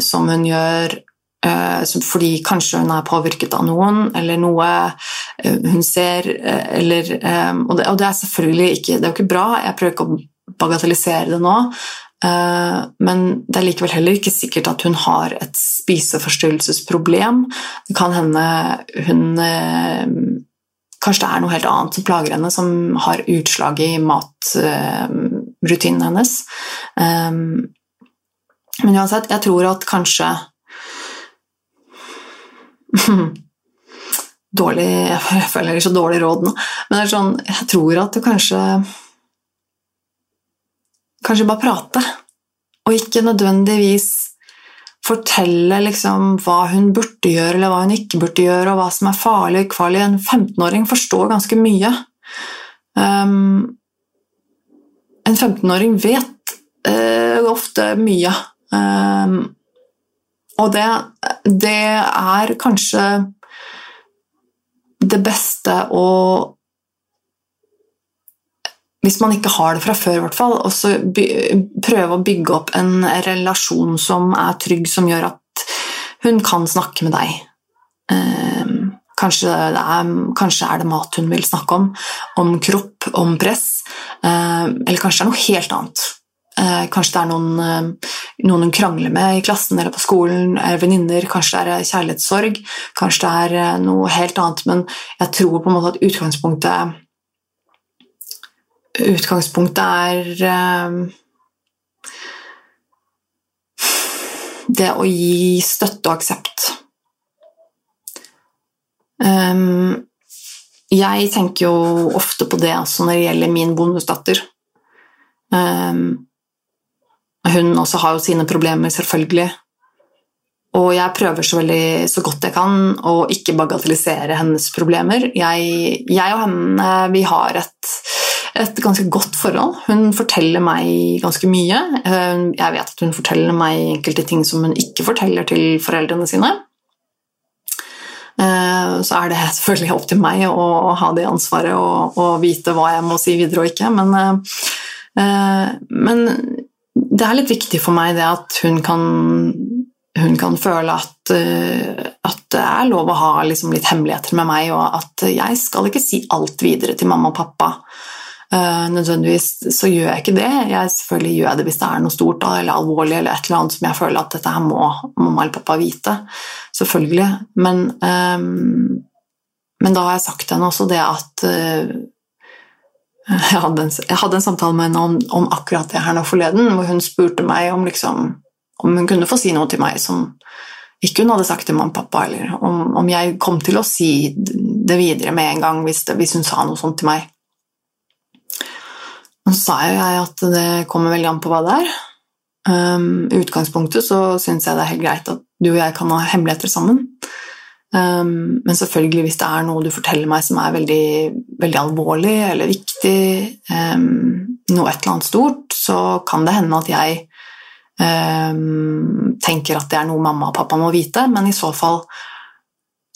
som hun gjør eh, fordi kanskje hun er påvirket av noen, eller noe eh, hun ser, eller og det, og det, er selvfølgelig ikke Det er jo ikke bra, jeg prøver ikke å bagatellisere det nå, men det er likevel heller ikke sikkert at hun har et spiseforstyrrelsesproblem. Det kan hende hun Kanskje det er noe helt annet som plager henne, som har utslag i matrutinen hennes. Men uansett, jeg tror at kanskje Dårlig Jeg føler ikke så dårlig råd nå, men det er sånn, jeg tror at du kanskje Kanskje bare prate, og ikke nødvendigvis fortelle liksom hva hun burde gjøre, eller hva hun ikke burde gjøre, og hva som er farlig og ikke farlig. En 15-åring forstår ganske mye. Um, en 15-åring vet uh, ofte mye Um, og det, det er kanskje det beste å hvis man ikke har det fra før, i hvert fall, også by, prøve å bygge opp en relasjon som er trygg, som gjør at hun kan snakke med deg. Um, kanskje, er, kanskje, er, det mat hun vil snakke om, om kropp, om press, um, eller kanskje det er noe helt annet. Uh, kanskje det er noen uh, noen hun krangler med i klassen eller på skolen, er venninner, kanskje det er kjærlighetssorg, kanskje det er eh, noe helt annet, men jeg tror på en måte at utgangspunktet Utgangspunktet er det å gi støtte og aksept. Um, jeg tenker jo ofte på det også når det gjelder min bonusdatter. Um, hun også har jo sine problemer, selvfølgelig. Og jeg prøver så, veldig, så godt jeg kan å ikke bagatellisere hennes problemer. Jeg, jeg og henne vi har et, et, ganske godt forhold. Hun forteller meg ganske mye. Jeg vet at hun forteller meg enkelte ting som hun ikke forteller til foreldrene sine. Eh, så er det selvfølgelig opp til meg å ha det ansvaret og, og vite hva jeg må si videre og ikke. Men, eh, men det er litt viktig for meg det at hun kan, hun kan føle at, uh, at, det er lov å ha liksom, litt hemmeligheter med meg, og at jeg skal ikke si alt videre til mamma og pappa. Uh, nødvendigvis så gjør jeg ikke det. Jeg selvfølgelig gjør jeg det hvis det er noe stort eller alvorlig eller et eller annet som jeg føler at dette her må mamma eller pappa vite. Selvfølgelig. Men, um, men da har jeg sagt til henne også det at jeg hadde, en, jeg hadde en, samtale med henne om, om, akkurat det her nå forleden, hvor hun spurte meg om, liksom, om, hun kunne få si noe til meg som ikke hun hadde sagt til mamma og pappa, eller om, om, jeg kom til å si det videre med en gang hvis, det, hvis hun sa noe sånt til meg. Så sa jeg at det kommer veldig an på hva det er. Um, I utgangspunktet så syns jeg det er helt greit at du og jeg kan ha hemmeligheter sammen. Um, men selvfølgelig, hvis det er noe du forteller meg som er veldig, veldig alvorlig eller viktig, um, noe et eller annet stort, så kan det hende at jeg um, tenker at det er noe mamma og pappa må vite, men i så fall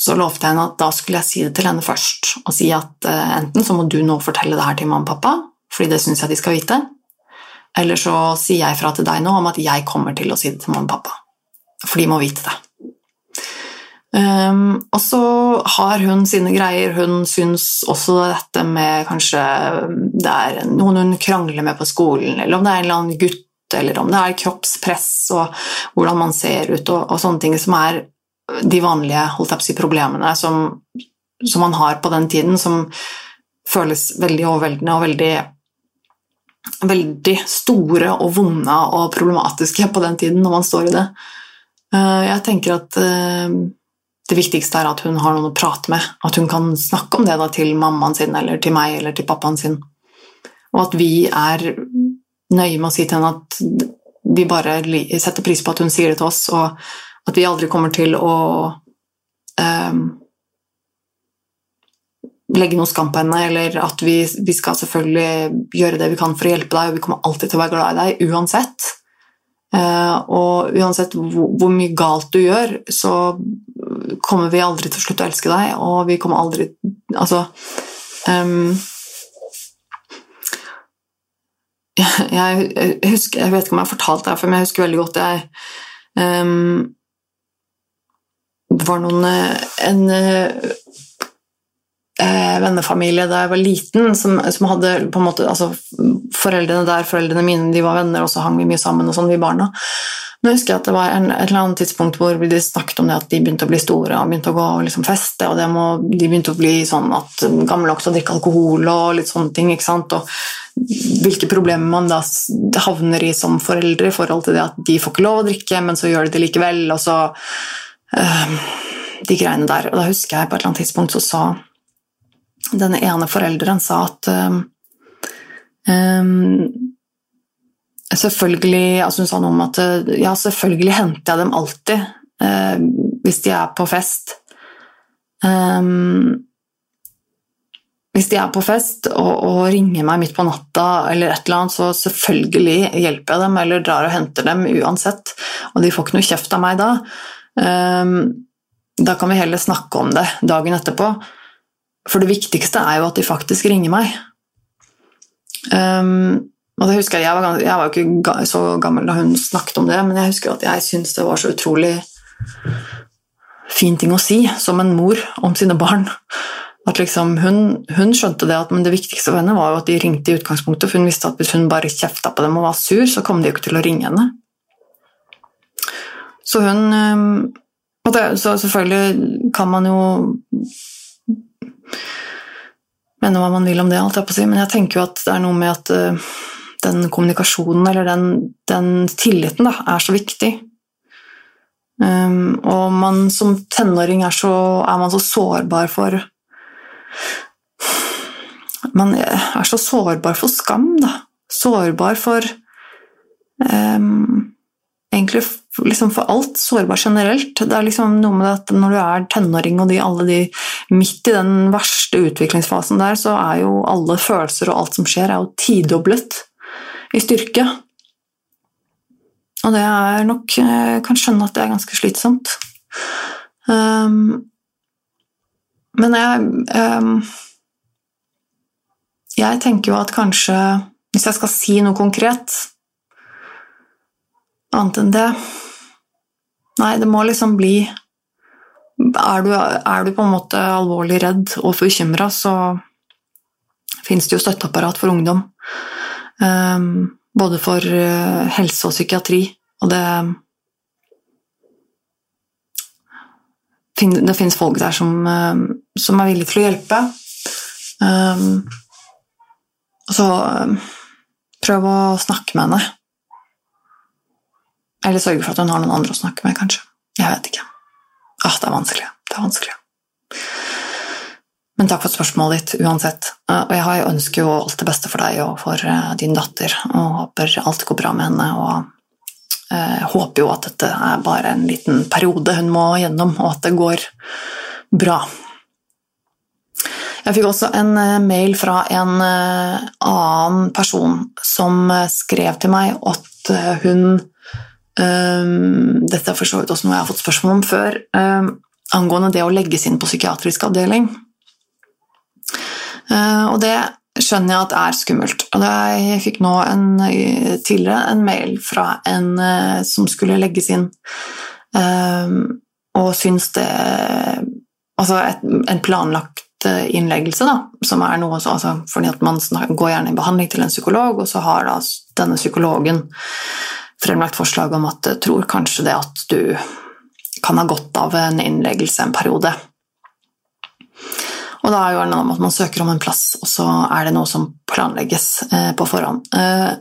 så lovte jeg henne at da skulle jeg si det til henne først. Og si at uh, enten så må du nå fortelle det her til mamma og pappa, fordi det syns jeg de skal vite. Eller så sier jeg fra til deg nå om at jeg kommer til å si det til mamma og pappa. For de må vite det. Um, og så har hun sine greier. Hun syns også dette med kanskje det er noen hun krangler med på skolen, eller om det er en eller annen gutt, eller om det er kroppspress og hvordan man ser ut, og, og sånne ting som er de vanlige si, problemene som, som man har på den tiden, som føles veldig overveldende og veldig veldig store og vonde og problematiske på den tiden når man står i det. Uh, jeg tenker at eh, det viktigste er at hun har noen å prate med, at hun kan snakke om det da, til mammaen sin eller til meg eller til pappaen sin. Og at vi er nøye med å si til henne at vi bare setter pris på at hun sier det til oss, og at vi aldri kommer til å um, legge noe skam på henne, eller at vi, vi, skal selvfølgelig gjøre det vi kan for å hjelpe deg, og vi kommer alltid til å være glad i deg uansett. Uh, og uansett hvor, mye galt du gjør, så kommer vi aldri til å slutte å elske deg, og vi kommer aldri Altså um, jeg, husker, jeg vet ikke om jeg har fortalt det, her, men jeg husker veldig godt jeg um, Det var noen En uh, vennefamilie da jeg var liten, som, som, hadde på en måte altså, Foreldrene der, foreldrene mine, de var venner, og så hang vi mye sammen, og sånn, vi barna. Husker jeg at det var en, et eller annet tidspunkt hvor de snakket om det at de begynte å bli store og begynte å gå og liksom feste, og må, de begynte å bli sånn at gamle også drikke alkohol og litt sånne ting. ikke sant? Og hvilke problemer man da havner i som foreldre i forhold til det at de får ikke lov å drikke, men så gjør de det likevel, og så øh, De greiene der. Og da husker jeg på et eller annet tidspunkt så sa denne ene forelderen sa at øh, Selvfølgelig altså Hun sa noe om at ja, selvfølgelig henter jeg dem alltid uh, hvis de er på fest. Um, hvis de er på fest og, og, ringer meg midt på natta, eller et eller annet, så selvfølgelig hjelper jeg dem eller drar og henter dem uansett. Og de får ikke noe kjeft av meg da. Um, da kan vi heller snakke om det dagen etterpå. For det viktigste er jo at de faktisk ringer meg. Um, og det husker Jeg jeg var, jeg var ikke så gammel da hun snakket om det, men jeg husker at jeg syntes det var så utrolig fin ting å si som en mor om sine barn. At liksom hun, hun, skjønte det, at, det viktigste for henne var jo at de ringte i utgangspunktet, for hun visste at hvis hun bare kjefta på dem og var sur, så kom de jo ikke til å ringe henne. Så hun og det, Så selvfølgelig kan man jo mene hva man vil om det, alt jeg på å si, men jeg tenker jo at det er noe med at den kommunikasjonen eller den, den tilliten da, er så viktig. Um, og man som tenåring er, så, er man så sårbar for Man er så sårbar for skam, da. Sårbar for um, Egentlig liksom for alt. Sårbar generelt. Det er liksom noe med at når du er tenåring og de, alle de midt i den verste utviklingsfasen der, så er jo alle følelser og alt som skjer, er jo tidoblet i styrke. Og det er nok Jeg kan skjønne at det er ganske slitsomt. Um, men jeg um, Jeg tenker jo at kanskje Hvis jeg skal si noe konkret annet enn det Nei, det må liksom bli er du, er du på en måte alvorlig redd og bekymra, så fins det jo støtteapparat for ungdom. Um, både for uh, helse og psykiatri. Og det Det fins folk der som, uh, som, er villige til å hjelpe. Um, så um, prøv å snakke med henne. Eller sørge for at hun har noen andre å snakke med, kanskje. Jeg vet ikke. Ah, det er vanskelig. Det er vanskelig. Men takk for spørsmålet ditt uansett. Eh, og jeg ønsker jo alt det beste for deg og for eh, din datter, og håper alt går bra med henne. Og jeg eh, håper jo at dette er bare en liten periode hun må gjennom, og at det går bra. Jeg fikk også en mail fra en annen person som skrev til meg at hun um, Dette er for så vidt også noe jeg har fått spørsmål om før. Um, angående det å legges inn på psykiatrisk avdeling. Uh, og det skjønner jeg at er skummelt. Og jeg fikk nå en, tidligere en mail fra en uh, som skulle legges inn, um, og syns det Altså et, en planlagt innleggelse, da, som er noe så, altså, fordi at man går gjerne i behandling til en psykolog, og så har da denne psykologen fremlagt forslag om at jeg tror kanskje det at du kan ha godt av en innleggelse en periode. Og da er jo det om at man søker om en plass, og så er det noe som planlegges eh, på forhånd. Eh,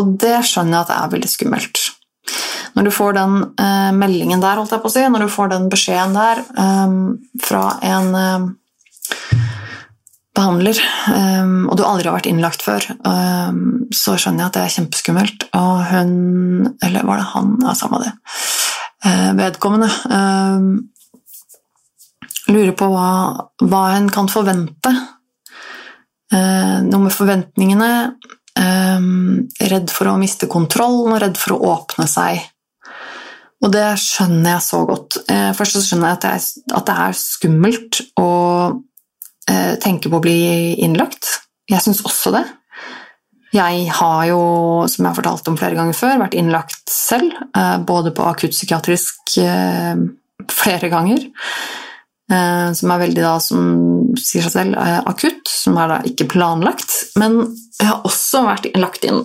og det skjønner jeg at er veldig skummelt. Når du får den eh, meldingen der, holdt jeg på å si, når du får den beskjeden der eh, fra en eh, behandler, eh, og du aldri har vært innlagt før, så skjønner jeg at det er kjempeskummelt. Og hun Eller var det han? Ja, samme det. vedkommende lurer på hva, hva en kan forvente. Eh, noe med forventningene. Eh, redd for å miste kontrollen og redd for å åpne seg. Og det skjønner jeg så godt. Eh, først så skjønner jeg at det er, at det er skummelt å eh, tenke på å bli innlagt. Jeg syns også det. Jeg har jo, som jeg har fortalt om flere ganger før, vært innlagt selv, eh, både på akuttpsykiatrisk eh, flere ganger. Som er veldig da, som sier seg selv, akutt, som er da ikke planlagt. Men jeg har også vært lagt inn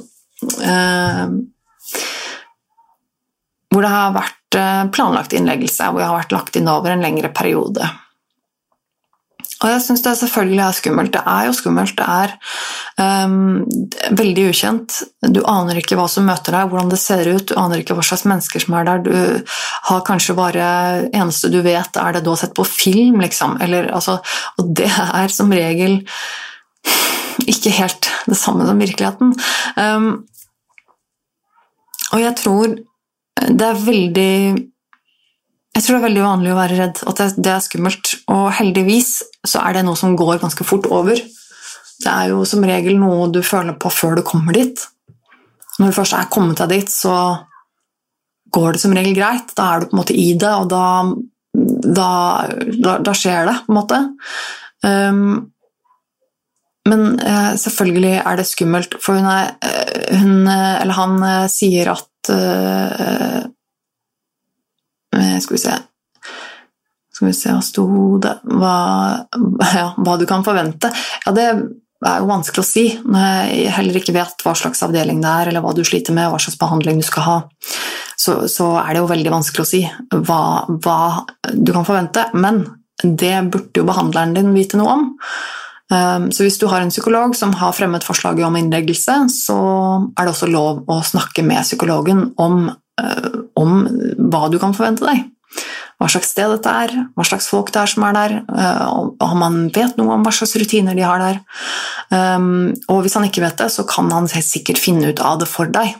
hvor det har vært planlagt innleggelse, hvor jeg har vært lagt inn over en lengre periode. Og jeg syns det selvfølgelig er skummelt. Det er jo skummelt. Det er um, veldig ukjent. Du aner ikke hva som møter deg, hvordan det ser ut, du aner ikke hva slags mennesker som er der. Du har kanskje bare Eneste du vet, er det du har sett på film, liksom. Eller, altså, og det er som regel ikke helt det samme som virkeligheten. Um, og jeg tror det er veldig jeg tror det er veldig vanlig å være redd, at det, er skummelt. Og heldigvis så er det noe som går ganske fort over. Det er jo som regel noe du føler på før du kommer dit. Når du først er kommet deg dit, så går det som regel greit. Da er du på en måte i det, og da, da, da, da skjer det, på en måte. Um, men uh, selvfølgelig er det skummelt, for hun er, uh, hun, uh, eller han sier at skal vi se Skal vi se, hva sto det hva, ja, hva du kan forvente. Ja, det er jo vanskelig å si når jeg heller ikke vet hva slags avdeling det er, eller hva du sliter med, hva slags behandling du skal ha. Så, så er det jo veldig vanskelig å si hva, hva, du kan forvente. Men det burde jo behandleren din vite noe om. Um, så hvis du har en psykolog som har fremmet forslaget om innleggelse, så er det også lov å snakke med psykologen om Eh, om hva du kan forvente deg. Hva slags sted dette er, hva slags folk det er som er der, eh, om han vet noe om hva slags rutiner de har der. Um, og hvis han ikke vet det, så kan han sikkert finne ut av det for deg.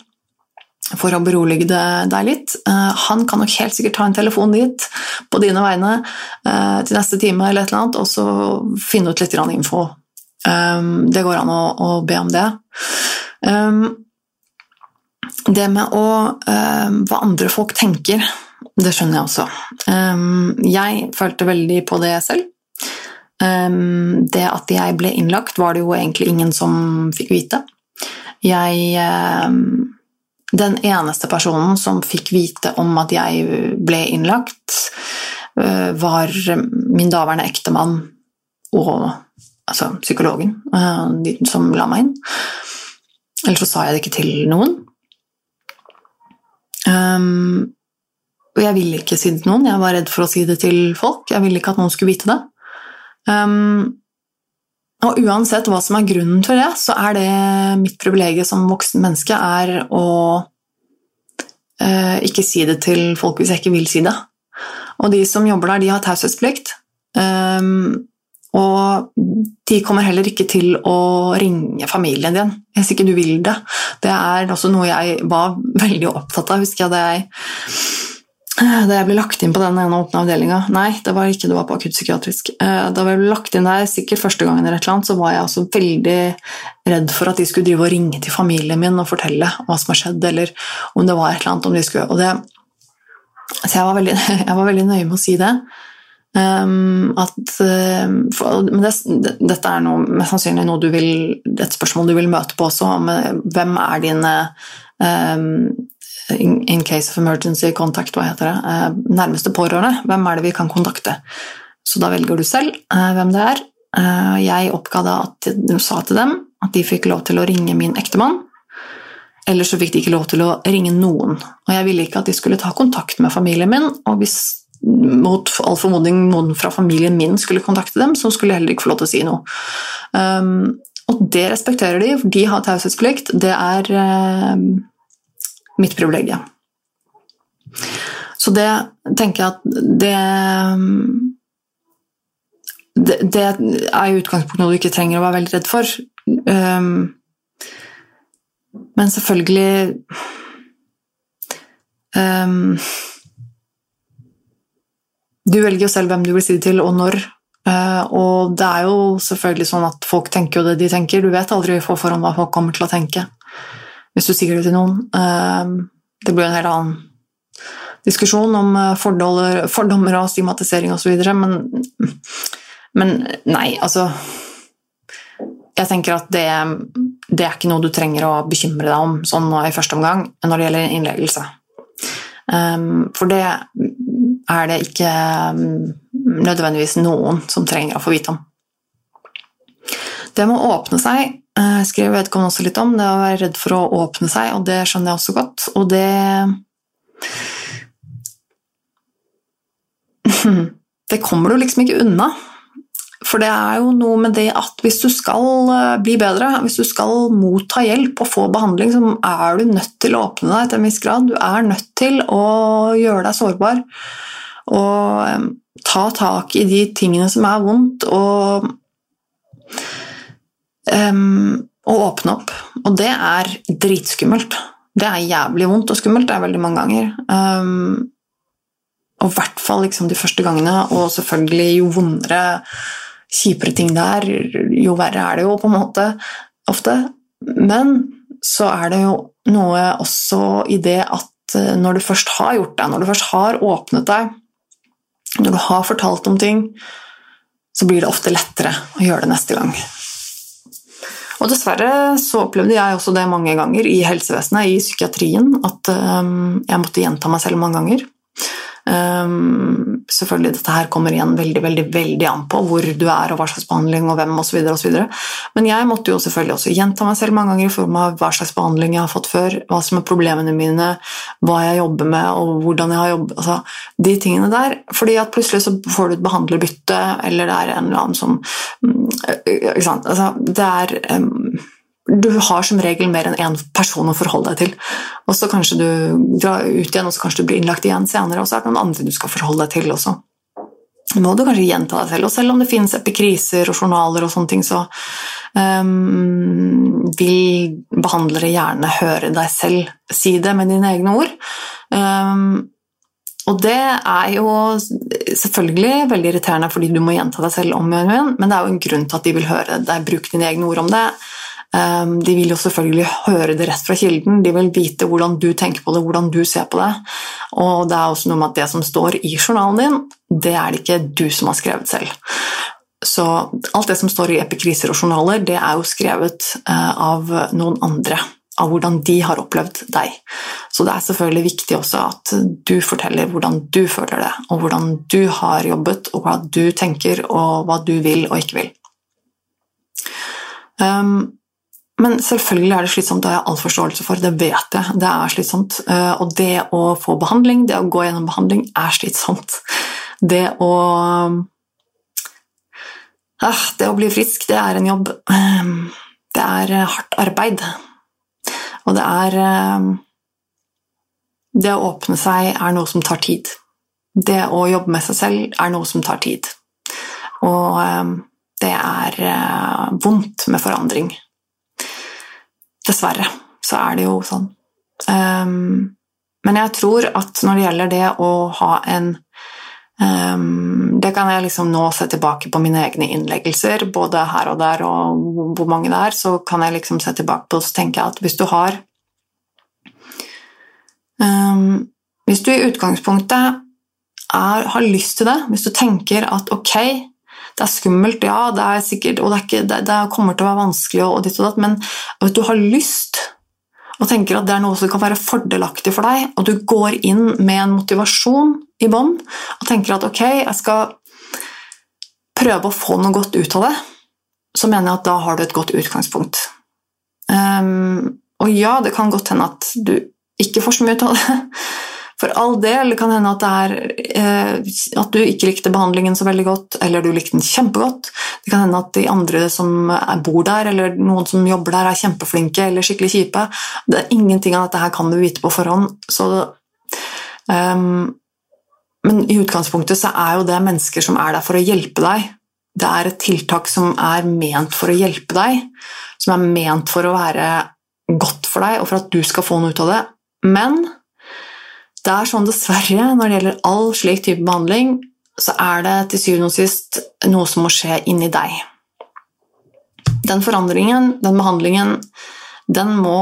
For å berolige deg litt. Eh, han kan nok helt sikkert ta en telefon dit på dine vegne til neste time, eller et eller annet, og så finne ut litt info. Det går an å, be om det. Det med å, uh, hva andre folk tenker, det skjønner jeg også. Um, jeg følte veldig på det selv. Um, det at jeg ble innlagt, var det jo egentlig ingen som fikk vite. Jeg Den eneste personen som fikk vite om at jeg ble innlagt, uh, var min daværende ektemann og altså psykologen uh, som la meg inn. Eller så sa jeg det ikke til noen. Um, og jeg ville ikke si det til noen, jeg var redd for å si det til folk. Jeg ville ikke at noen skulle vite det. Um, og uansett hva som er grunnen for det, så er det mitt privilegium som voksen menneske er å uh, ikke si det til folk hvis jeg ikke vil si det. Og de som jobber der, de har taushetsplikt. Um, og de kommer heller ikke til å ringe familien din hvis ikke du vil det. Det er også noe jeg var veldig opptatt av, husker jeg da jeg, da jeg ble lagt inn på den ene åpne avdelinga. Nei, det var ikke det var på akuttpsykiatrisk. Eh, da jeg ble lagt inn der, sikkert første gangen, eller et annet, så var jeg også veldig redd for at de skulle drive og ringe til familien min og fortelle hva som har skjedd, eller om det var et eller annet de skulle det så jeg var, veldig, jeg var veldig nøye med å si det. Um, at, uh, for, men det, dette er noe, mest sannsynlig noe du vil, et spørsmål du vil møte på også. Om, hvem er dine um, in, in, case of emergency contact, hva heter det, uh, nærmeste pårørende? Hvem er det vi kan kontakte? Så da velger du selv uh, hvem det er. jeg oppga da at du sa til dem at de fikk lov til å ringe min ektemann. Eller så fikk de ikke lov til å ringe noen. Og jeg ville ikke at de skulle ta kontakt med familien min. Og hvis mot all formodning noen fra familien min skulle kontakte dem, så skulle jeg heller ikke få lov til å si noe. Um, og det respekterer de, for de har taushetsplikt. Det er uh, mitt privilegium. Så det tenker jeg at det, det, det er i utgangspunktet noe du ikke trenger å være veldig redd for. Um, men selvfølgelig um, Du velger jo selv hvem du vil si det til, og når. Uh, og det er jo selvfølgelig sånn at folk tenker jo det de tenker. Du vet aldri på forhånd hva folk kommer til å tenke hvis du sier det til noen. Uh, det blir en helt annen diskusjon om eh, fordommer og stigmatisering osv., men, men nei, altså jeg tenker at det, det, er ikke noe du trenger å bekymre deg om sånn nå i første omgang når det gjelder innleggelse. Um, for det er det ikke um, nødvendigvis noen som trenger å få vite om. Det med å åpne seg uh, skrev vedkommende også litt om. Det å være redd for å åpne seg, og det skjønner jeg også godt. Og det Det kommer du liksom ikke unna. For det er jo noe med det at hvis du skal eh, bli bedre, hvis du skal motta hjelp og få behandling, så er du nødt til å åpne deg til en viss grad. Du er nødt til å gjøre deg sårbar og um, ta tak i de tingene som er vondt, og, um, og åpne opp. Og det er dritskummelt. Det er jævlig vondt og skummelt, det er veldig mange ganger. Um, og i hvert fall liksom de første gangene, og selvfølgelig jo vondere kjipere ting det er, jo verre er det jo på en måte ofte. Men så er det jo noe også i det at eh, når du først har gjort deg, når du først har åpnet deg, når du har fortalt om ting, så blir det ofte lettere å gjøre det neste gang. Og dessverre så opplevde jeg også det mange ganger i helsevesenet, i psykiatrien, at um, jeg måtte gjenta meg selv mange ganger. Um, selvfølgelig dette her kommer igjen veldig veldig, veldig an på hvor du er og hva slags behandling og hvem osv. Men jeg måtte jo selvfølgelig også gjenta meg selv mange ganger i form av hva slags behandling jeg har fått før, hva som er problemene mine, hva jeg jobber med og hvordan jeg har jobbet altså, De tingene der. fordi at plutselig så får du et behandlerbytte, eller det er en eller annen som mm, Ikke sant. Altså, det er um, du har som regel mer enn én person å forholde deg til. Og så kanskje du drar ut igjen, og så kanskje du blir innlagt igjen senere, og så er det noen andre du skal forholde deg til også. må du kanskje gjenta deg selv. Og selv om det finnes epikriser og journaler, og sånne ting, så um, vil behandlere gjerne høre deg selv si det med dine egne ord. Um, og det er jo selvfølgelig veldig irriterende fordi du må gjenta deg selv om igjen, men det er jo en grunn til at de vil høre deg bruke dine egne ord om det. Ehm, de vil jo selvfølgelig høre det rett fra kilden, de vil vite hvordan du tenker på det, hvordan du ser på det. Og det er også noe med at det som står i journalen din, det er det ikke du som har skrevet selv. Så alt det som står i epikriser og journaler, det er jo skrevet eh, av noen andre. Av hvordan de har opplevd deg. Så det er selvfølgelig viktig også at du forteller hvordan du føler det, og hvordan du har jobbet, og hva du tenker, og hva du vil og ikke vil. Um, men selvfølgelig er det slitsomt, det har jeg all forståelse for, det vet jeg. Det er slitsomt. Eh, og det å få behandling, det å gå gjennom behandling, er slitsomt. Det å ah, Det å bli frisk, det er en jobb. Eh, det er eh, hardt arbeid. Og det er Det å åpne seg er noe som tar tid. Det å jobbe med seg selv er noe som tar tid. Og det er vondt med forandring. Dessverre så er det jo sånn. Um, men jeg tror at når det gjelder det å ha en um, Det kan jeg liksom nå se tilbake på mine egne innleggelser, både her og der, og hvor mange det er. Så kan jeg liksom se tilbake på og tenke at hvis du har um, hvis du i utgangspunktet er, har lyst til det, hvis du tenker at ok, det er skummelt, ja, det er sikkert, og det, ikke, det, det kommer til å være vanskelig, og ditt og datt, men at du har lyst og tenker at det er noe som kan være fordelaktig for deg, og du går inn med en motivasjon i bånn og tenker at ok, jeg skal prøve å få noe godt ut av det, så mener jeg at da har du et godt utgangspunkt. Um, og ja, det kan godt hende at du ikke får så mye ut av det, for all del. Kan hende at, det er, eh, at du ikke likte behandlingen så veldig godt, eller du likte den kjempegodt. Det kan hende at de andre som bor der, eller noen som jobber der, er kjempeflinke eller skikkelig kjipe. Det er Ingenting av dette her kan du vite på forhånd. Så, um, men i utgangspunktet så er jo det mennesker som er der for å hjelpe deg. Det er et tiltak som er ment for å hjelpe deg, som er ment for å være godt for deg, og for at du skal få noe ut av det. Men det er sånn dessverre, når det gjelder all slik type behandling, så er det til syvende og sist noe som må skje inni deg. Den forandringen, den behandlingen, den må,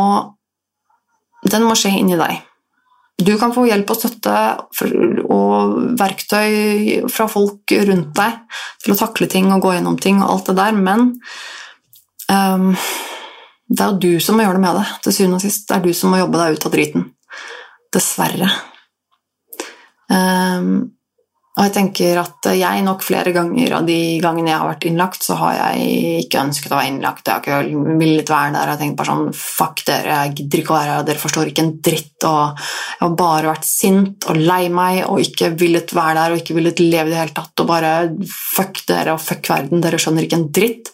den må skje inni deg. Du kan få hjelp og støtte og verktøy fra folk rundt deg til å takle ting og gå gjennom ting og alt det der, men um, det er jo du som må gjøre det med det. Til syvende og sist. Det er du som må jobbe deg ut av driten. Dessverre. Um, og jeg tenker at jeg nok flere ganger av de gangene jeg har vært innlagt, så har jeg ikke ønsket å være innlagt. Jeg har ikke villet være der. Jeg har tenkt bare sånn Fuck dere, jeg gidder ikke å være her, dere forstår ikke en dritt. Og jeg har bare vært sint og lei meg og ikke villet være der og ikke villet leve i det hele tatt. Og bare fuck dere og fuck verden, dere skjønner ikke en dritt.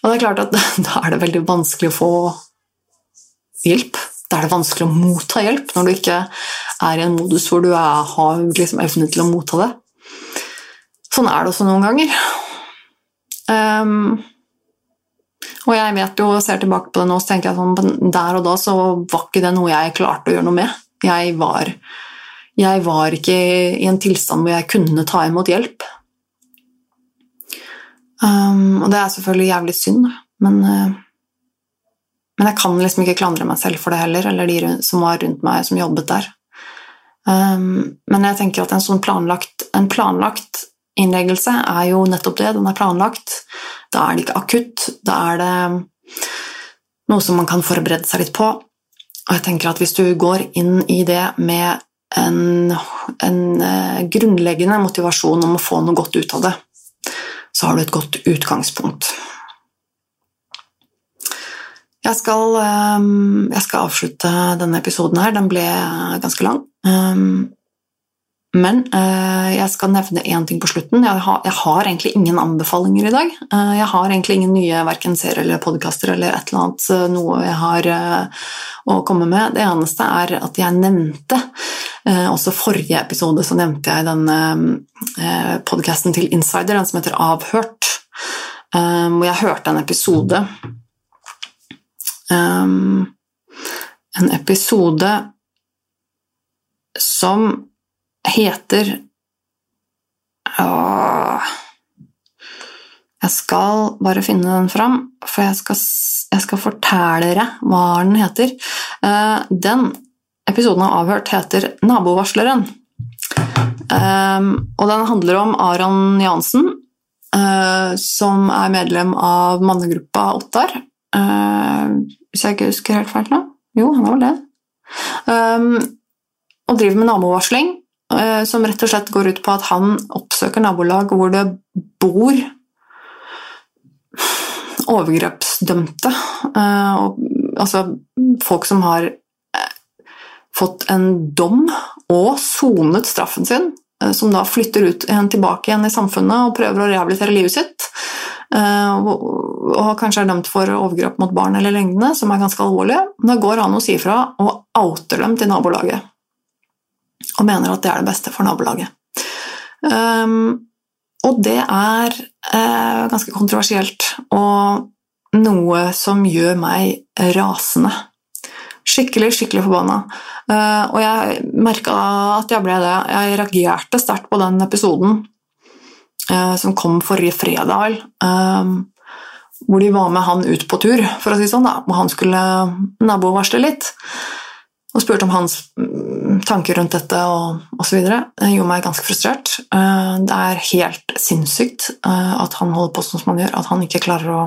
Og det er klart at da er det veldig vanskelig å få hjelp. Da er det vanskelig å motta hjelp når du ikke er i en modus hvor du er, har liksom evne til å motta det. Sånn er det også noen ganger. Um, og jeg vet jo, og ser tilbake på det nå, så tenker jeg sånn Der og da så var ikke det noe jeg klarte å gjøre noe med. Jeg var, jeg var ikke i en tilstand hvor jeg kunne ta imot hjelp. Um, og det er selvfølgelig jævlig synd, men uh, men jeg kan liksom ikke klandre meg selv for det heller, eller de som var rundt meg, som jobbet der. Um, men jeg tenker at en sånn planlagt, en planlagt innleggelse er jo nettopp det. Den er planlagt. Da er det ikke akutt. Da er det noe som man kan forberede seg litt på. Og jeg tenker at hvis du går inn i det med en, en uh, grunnleggende motivasjon om å få noe godt ut av det, så har du et godt utgangspunkt. Jeg skal, ehm, jeg skal, avslutte denne episoden her. Den ble ganske lang. Ehm, men uh, jeg skal nevne én ting på slutten. Jeg har, jeg har, egentlig ingen anbefalinger i dag. Uh, jeg har egentlig ingen nye verken serier eller podkaster eller et eller annet uh, noe jeg har å komme med. Det eneste er at jeg nevnte Også forrige episode så nevnte jeg denne podkasten til Insider, den som heter Avhørt. Hvor jeg hørte en episode um, en episode som heter Åh, Jeg skal bare finne den fram, for jeg skal, jeg skal fortelle dere hva den heter. Uh, den episoden av Avhørt heter 'Nabovarsleren'. Um, og den handler om Aron Jansen, uh, som er medlem av mannegruppa Ottar. Hvis jeg ikke husker helt feil nå. Jo, han var det. Og driver med nabovarsling, uh, som rett og slett går ut på at han oppsøker nabolag hvor det bor overgrepsdømte. Og, altså folk som har uh, fått en dom og sonet straffen sin, som da flytter ut igjen tilbake igjen i samfunnet og prøver å rehabilitere livet sitt. Og kanskje er dømt for overgrep mot barn eller lignende, som er ganske alvorlige, da går han og sier fra og outer dem til nabolaget. Og mener at det er det beste for nabolaget. Um, og det er uh, ganske kontroversielt og noe som gjør meg rasende. Skikkelig, skikkelig forbanna. Uh, og jeg merka at jeg ble det. Jeg reagerte sterkt på den episoden uh, som kom forrige fredag. Uh, hvor de var med han ut på tur, for å si sånn, da, og han skulle nabovarsle litt. Og spurte om hans mm, tanker rundt dette og osv. Det gjorde meg ganske frustrert. Eh, det er helt sinnssykt eh, at han holder på sånn som han gjør, at han ikke klarer å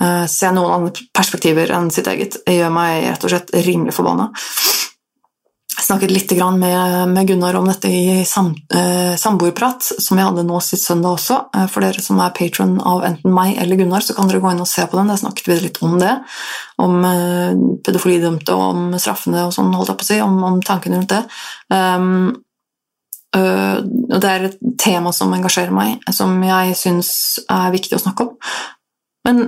eh, se noen andre perspektiver enn sitt eget. Det gjør meg rett og slett rimelig forbanna. Jeg snakket litt med, Gunnar om dette i eh, samboerprat, som vi hadde nå sist søndag også. Eh, for dere som er patron av enten meg eller Gunnar, så kan dere gå inn og se på den. Der snakket vi litt om det. Om eh, pedofilidømte og om straffene og sånn, holdt jeg på å si. Om, om tankene rundt det. Um, og det er et tema som engasjerer meg, som jeg syns er viktig å snakke om. Men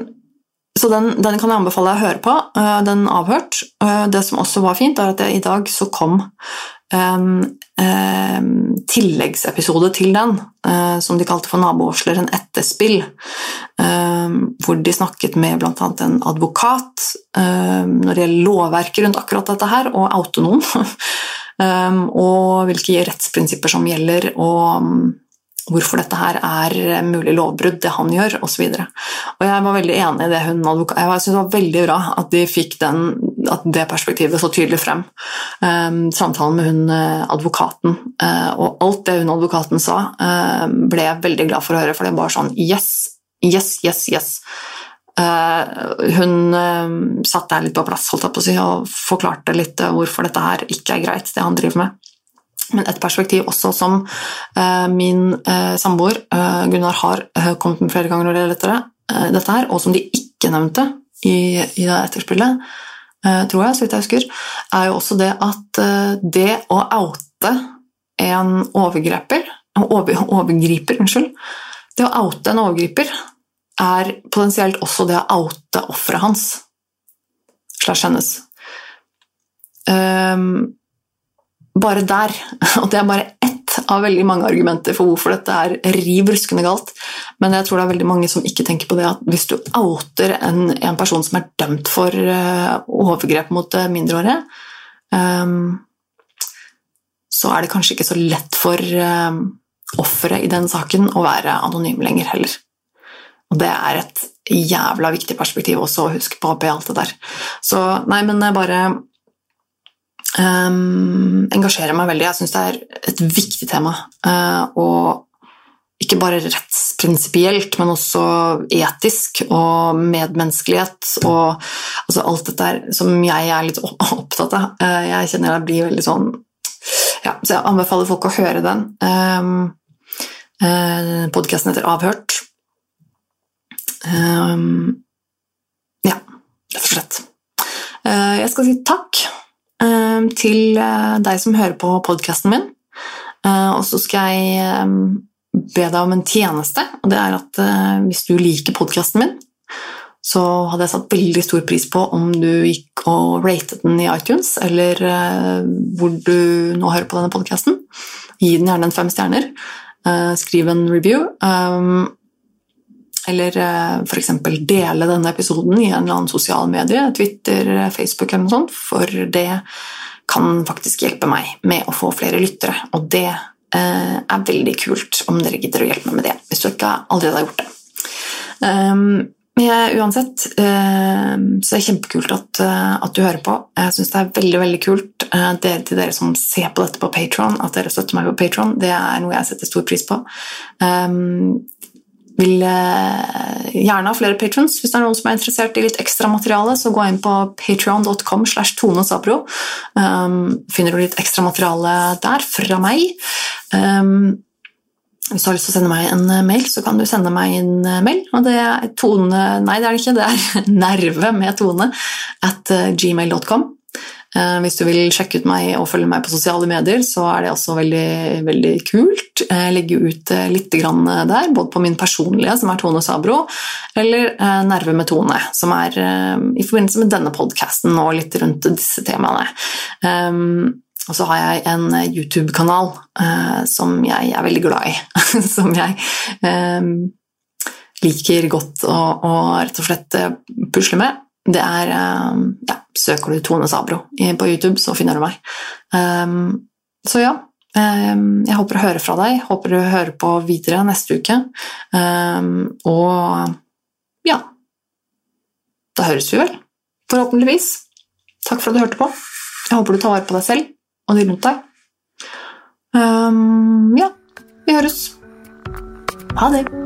så den, den, kan jeg anbefale deg å høre på. Uh, den avhørt. Uh, det som også var fint, er at jeg, i dag så kom um, um, tilleggsepisode til den, uh, som de kalte for Nabovarsler, en etterspill. Um, hvor de snakket med bl.a. en advokat når det gjelder lovverket rundt akkurat dette her, og autonom. og hvilke rettsprinsipper som gjelder, og hvorfor dette her er mulig lovbrudd, det han gjør, osv. Jeg var veldig enig i det hun advokat... Jeg synes det var veldig bra at de fikk den, at det perspektivet så tydelig frem. Um, samtalen med hun eh, advokaten uh, og alt det hun advokaten sa, uh, ble jeg veldig glad for å høre, for det var sånn yes, yes, yes, yes. Uh, hun satt der litt på plass holdt jeg på å si, og forklarte litt hvorfor dette her ikke er greit, det han driver med. Men et perspektiv også som uh, min uh, samboer uh, Gunnar har kommet med flere ganger når det gjelder dette, her, og som de ikke nevnte i, i det etterspillet, tror jeg, så vidt jeg husker, er jo også det at det å oute en overgriper, over, overgriper unnskyld, det å oute en overgriper er potensielt også det å oute offeret hans slash hennes. Um, bare der, og det er bare ett av veldig mange argumenter for hvorfor dette er riv ruskende galt, men jeg tror det er veldig mange som ikke tenker på det at hvis du outer en, en person som er dømt for uh, overgrep mot uh, mindreårige, um, så er det kanskje ikke så lett for uh, offeret i den saken å være anonym lenger heller. Og det er et jævla viktig perspektiv også å huske på oppi alt det der. Så nei, men bare um, engasjerer meg veldig. Jeg syns det er et viktig tema. Uh, og ikke bare rettsprinsipielt, men også etisk og medmenneskelighet og altså alt dette der som jeg er litt opptatt av. Uh, jeg kjenner jeg blir veldig sånn ja, Så jeg anbefaler folk å høre den. Um, uh, Podkasten heter Avhørt. Um, ja, rett og slett. Jeg skal si takk Ehm, til eh, deg som hører på podkasten min. Eh, og så skal jeg ehm, be deg om en tjeneste, og det er at eh, hvis du liker podkasten min, så hadde jeg satt veldig stor pris på om du gikk og ratet den i iTunes, eller hvor du nå hører på denne podkasten. Gi den gjerne en fem stjerner. Skriv en review. Ehm, eller uh, f.eks. dele denne episoden i en eller annen sosial medie, Twitter, Facebook eller noe sånt, for det kan faktisk hjelpe meg med å få flere lyttere. Og det uh, er veldig kult om dere gidder å hjelpe meg med det, hvis du ikke allerede har gjort det. Um, jeg, uansett så er det kjempekult at, at, du hører på. Jeg syns det er veldig veldig kult dere, til dere som ser på dette på Patron, at dere støtter meg på Patron. Det er noe jeg setter stor pris på. Vil eh, gjerne ha flere patrons. Hvis det er noen som er interessert i litt ekstra materiale, så gå inn på patreon.com slash tonesabro. Um, finner du litt ekstra materiale der fra meg. Um, hvis du har lyst til å sende meg en mail, så kan du sende meg en mail. Og det er tone Nei, det er det ikke. Det er nerve med tone at eh, gmail.com. Eh, hvis du vil sjekke ut meg og følge meg på sosiale medier, så er det også veldig, veldig kult. Jeg legger ut eh, litt der, både på min personlige, som er Tone Sabro, eller eh, Nerve med Tone, som er i forbindelse med denne podkasten og litt rundt disse temaene. Og så har jeg en YouTube-kanal som jeg er veldig glad i, som jeg liker godt å rett og slett pusle med det er um, ja, Søker du Tone Sabro på YouTube, så finner du meg. Um, så ja, um, jeg håper å høre fra deg. Håper du hører på videre neste uke. og ja Da høres vi vel. Forhåpentligvis. Takk for at du hørte på. Jeg håper du tar vare på deg selv og de rundt deg. Ja, vi høres. Ha det.